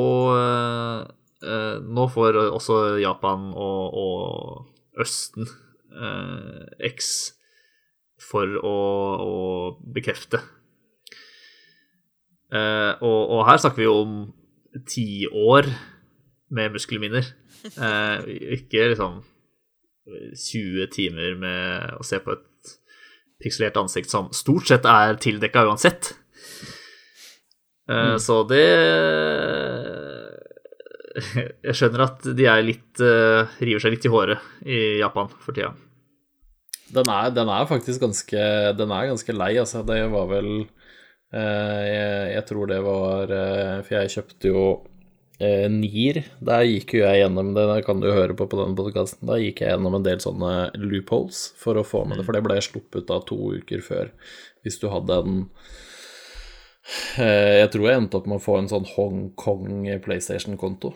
nå får også Japan og, og Østen X for å, å bekrefte. Eh, og, og her snakker vi jo om tiår med muskelminner. Eh, ikke liksom 20 timer med å se på et pikselert ansikt som stort sett er tildekka uansett. Eh, Så det jeg skjønner at de er litt uh, river seg litt i håret i Japan for tida. Den er, den er faktisk ganske Den er ganske lei, altså. Det var vel eh, jeg, jeg, tror det var eh, For jeg kjøpte jo NIR. Der gikk jo jeg gjennom det, det kan du høre på på denne podkasten. Da gikk jeg gjennom en del sånne loopholes for å få med det, for det ble sluppet da to uker før. Hvis du hadde en Eh, jeg tror jeg endte opp med å få en sånn Hongkong PlayStation-konto.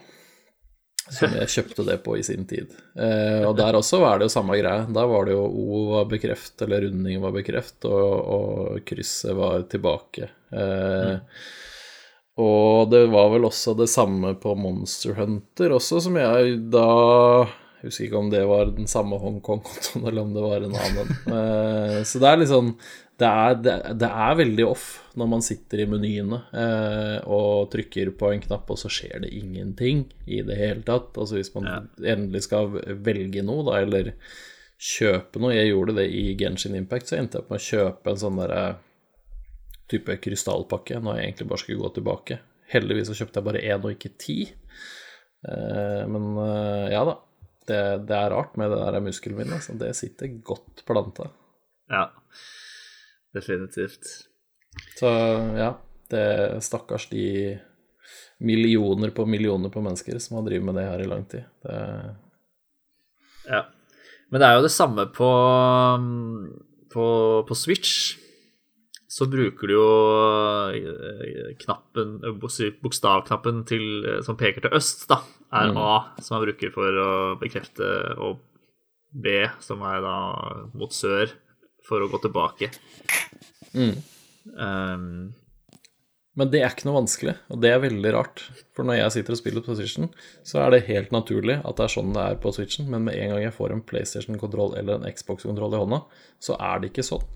Som jeg kjøpte det på i sin tid. Eh, og der også var det jo samme greie. Da var det jo O var bekreft, eller runding var bekreft, og, og krysset var tilbake. Eh, mm. Og det var vel også det samme på Monster Hunter også, som jeg da jeg husker ikke om det var den samme Hongkong-kontoen, eller om det var en annen. Eh, så det er litt sånn det er, det, det er, veldig off når man sitter i menyene eh, og trykker på en knapp, og så skjer det ingenting i det hele tatt. Altså hvis man ja. endelig skal velge noe, da, eller kjøpe noe Jeg gjorde det i Genshin Impact, så endte jeg med å kjøpe en sånn derre type krystallpakke når jeg egentlig bare skulle gå tilbake. Heldigvis så kjøpte jeg bare én og ikke ti. Eh, men eh, ja da. Det, det, er rart med det der muskelminnet. Så det sitter godt planta. Ja. Definitivt. Så ja, det er stakkars de millioner på millioner på mennesker som har drevet med det her i lang tid. Det... Ja. Men det er jo det samme på, på, på Switch. Så bruker du jo eh, knappen, bokstavknappen til, som peker til øst, da, er mm. A, som man bruker for å bekrefte, og B, som er da mot sør, for å gå tilbake. Mm. Um, men det er ikke noe vanskelig, og det er veldig rart. For når jeg sitter og spiller på Switchen, så er det helt naturlig at det er sånn det er på Switchen, men med en gang jeg får en PlayStation-kontroll eller en Xbox-kontroll i hånda, så er det ikke sånn.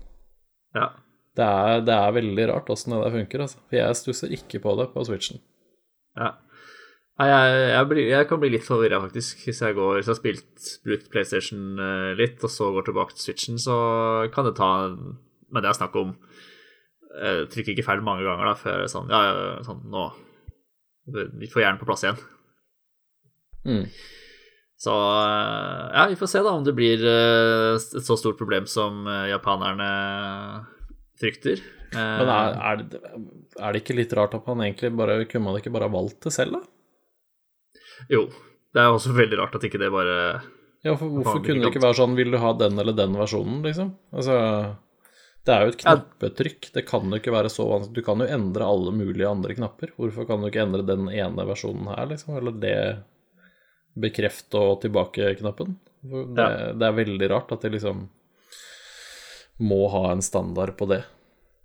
Ja. Det er, det er veldig rart åssen det der funker, altså. For jeg stusser ikke på det på Switchen. Ja. Nei, jeg, jeg, blir, jeg, kan bli litt forvirra, faktisk. Hvis jeg, går, hvis jeg har spilt, brukt PlayStation uh, litt, og så går tilbake til Switchen, så kan det ta Men det er snakk om Jeg eh, trykker ikke feil mange ganger da, før sånn Ja, sånn nå Vi får hjernen på plass igjen. Mm. Så uh, ja, vi får se da om det blir et så stort problem som japanerne frykter. Men er, er, det, er, det, ikke litt rart at man egentlig bare Kunne man ikke bare valgt det selv, da? Jo. Det er også veldig rart at ikke det bare Ja, for hvorfor kunne det ikke være sånn Vil du ha den eller den versjonen, liksom? Altså Det er jo et knappetrykk. Det kan jo ikke være så vanskelig. Du kan jo endre alle mulige andre knapper. Hvorfor kan du ikke endre den ene versjonen her, liksom? Eller det bekreft og tilbake-knappen? Det, ja. det, er veldig rart at de liksom må ha en standard på det.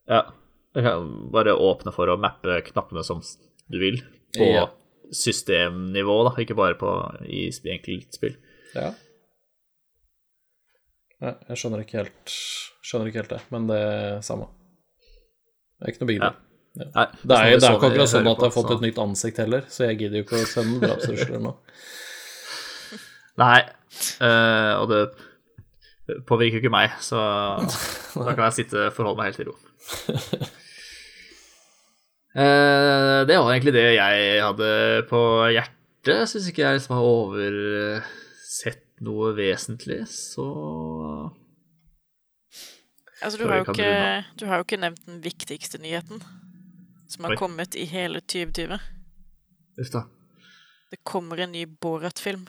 Ja. Du kan bare åpne for å mappe knappene som du vil på ja systemnivå, da, ikke bare på, i enkeltspill. Ja. Nei, jeg skjønner ikke helt Skjønner ikke helt det, men det er samme. Det er ikke noe big deal. Ja. Nei, det er, jo er ikke akkurat sånn at jeg har fått et nytt ansikt heller, så jeg gidder jo ikke å sende drapstrusler nå. Nei, uh, og det påvirker jo ikke meg, så da kan jeg sitte og forholde meg helt i ro. Eh, det var egentlig det jeg hadde på hjertet. Jeg Syns ikke jeg liksom har oversett noe vesentlig, så Altså, du har, jo ikke, du har jo ikke nevnt den viktigste nyheten som har Oi. kommet i hele 2020. Uff da. Det kommer en ny Borat-film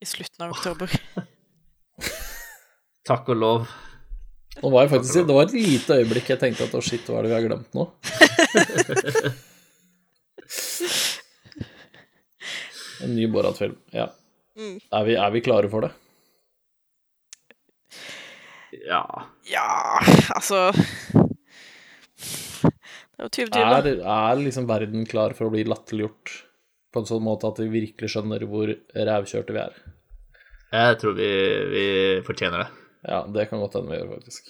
i slutten av oktober. Takk og lov. Nå var jeg faktisk, det var et lite øyeblikk jeg tenkte at å, shit, hva er det vi har glemt nå? en ny Borat-film. Ja. Mm. Er, vi, er, vi, klare for det? Ja Ja, altså Det er jo 2020, er, er liksom verden klar for å bli latterliggjort på en sånn måte at vi virkelig skjønner hvor rævkjørte vi er? Jeg tror vi, vi fortjener det. Ja, det kan godt hende vi gjør, faktisk.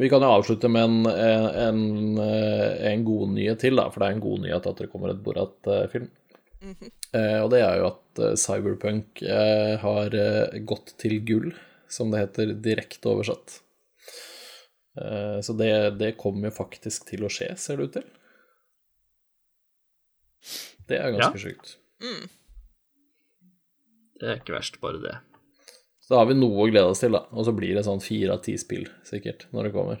Vi kan jo avslutte med en, en, en, god nyhet til, da, for det er en god nyhet at det kommer et Borat-film. Mm -hmm. eh, og det er jo at eh, Cyberpunk eh, har eh, gått til gull, som det heter direkte oversatt. Eh, så det, det kommer jo faktisk til å skje, ser det ut til. Det er ganske ja. sjukt. Det er ikke verst, bare det. Så da har vi noe å glede oss til, da. Og så blir det sånn fire av ti spill, sikkert, når det kommer.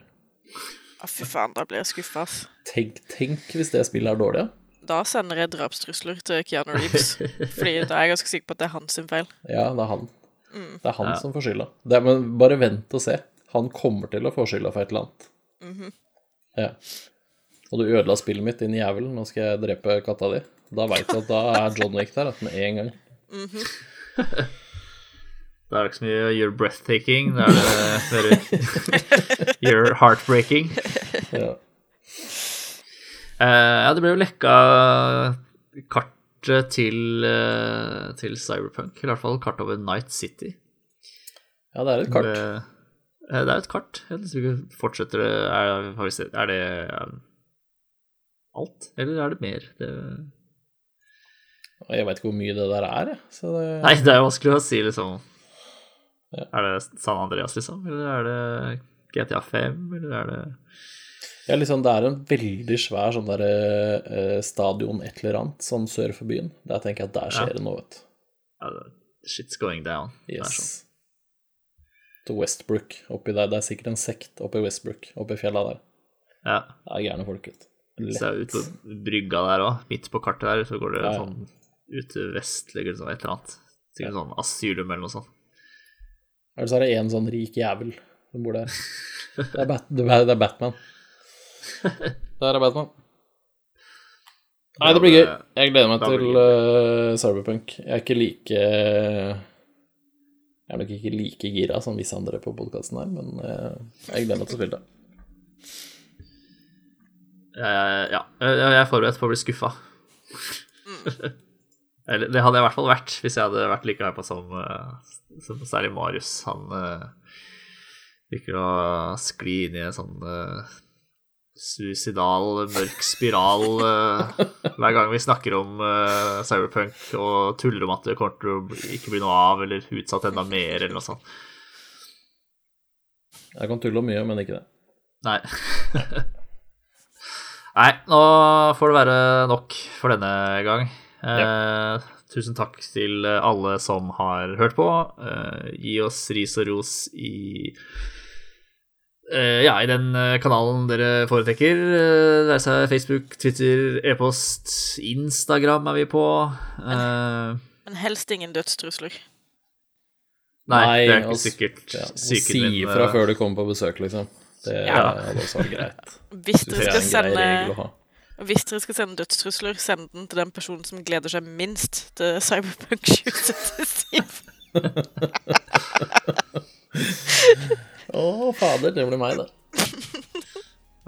Å, fy faen, da blir jeg skuffa, ass. Tenk, tenk hvis det spillet er dårlig, ja. Da sender jeg drapstrusler til Keanu Reeves. Fordi da er jeg ganske sikker på at det er hans feil. Ja, det er han. Mm. Det er han Ja. som får skylda. Men bare vent og se. Han kommer til å få skylda for et eller annet. Mhm. Ja. Og du ødela spillet mitt, din jævel. Nå skal jeg drepe katta di. Da veit du at da er John Wick der at med en gang. Det er ikke så mye you're breathtaking. Det er det mer you're heartbreaking. Ja. Uh, ja, det ble jo lekka kartet til, uh, til Cyberpunk. I hvert fall kart over Night City. ja, det er et kart. Det, eh, det er et kart. Jeg vet ikke, Fortsetter det er, har vi sett- er det alt, eller er det mer? Det, jeg veit ikke hvor mye det der er, jeg. Så det nei, det er vanskelig å si, liksom. Ja. Er det San Andreas, liksom? Eller er det GTA 5, eller er det Ja, liksom, det er en veldig svær sånn der eh, stadion et eller annet, sånn sør for byen. Der tenker jeg at der skjer Ja. det noe, vet du. ja, Shit's going down. Det er sånn. Yes. Til Westbrook oppi der. Det er sikkert en sekt oppi Westbrook, oppi fjella der. Ja. Det er gærne folk, vet du. Så er ut på brygga der òg, midt på kartet der, så går det Ja, ja. sånn ut til vest, eller sånn et eller annet. Sikkert sånn asylum eller noe sånt. Eller så er det en sånn rik jævel som bor der. Det er, Bat det er, det er Batman. Der er Batman. Nei, det blir gøy. Jeg gleder meg til uh, Cyberpunk. Jeg er ikke like Jeg er nok ikke like gira som visse andre på podkasten her, men uh, jeg gleder meg til å spille det. Eh, ja, jeg jeg er forberedt på å bli skuffa. Eller det hadde jeg i hvert fall vært hvis jeg hadde vært like hypa som, eh, som særlig Marius. Han uh, liker å skli inn i en sånn uh, suicidal, mørk spiral uh, hver gang vi snakker om uh, Cyberpunk og tuller om at det kommer til å ikke bli noe av, eller utsatt enda mer, eller noe sånt. Jeg kan tulle om mye, men ikke det. Nei. Nei, nå får det være nok for denne gang. Eh, tusen takk til alle som har hørt på. Eh, gi oss ris og ros i eh, ja, i den eh, kanalen dere foretrekker. Eh, Det er seg Facebook, Twitter, e-post, Instagram er vi på. Eh, Men helst ingen dødstrusler. nei, det er ikke og sikkert Ja, si ifra eh, før du kommer på besøk, liksom. Det Ja. hadde også vært greit. Hvis dere er skal sende. Hvis dere skal sende dødstrusler, send den til den personen som gleder seg minst til Cyberpunk 2077. Å, fader, det blir meg, det.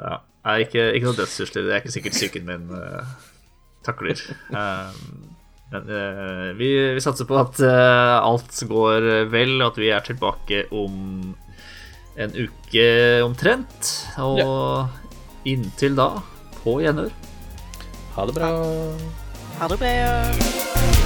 Ja. Nei, ikke, ikke noe dødstrusler. Det er ikke sikkert psyken min uh, takler. Um, men uh, vi, vi satser på at uh, alt går vel, og at vi er tilbake om en uke omtrent. Og inntil da, på gjenhør. Ha det bra. Ha det bra.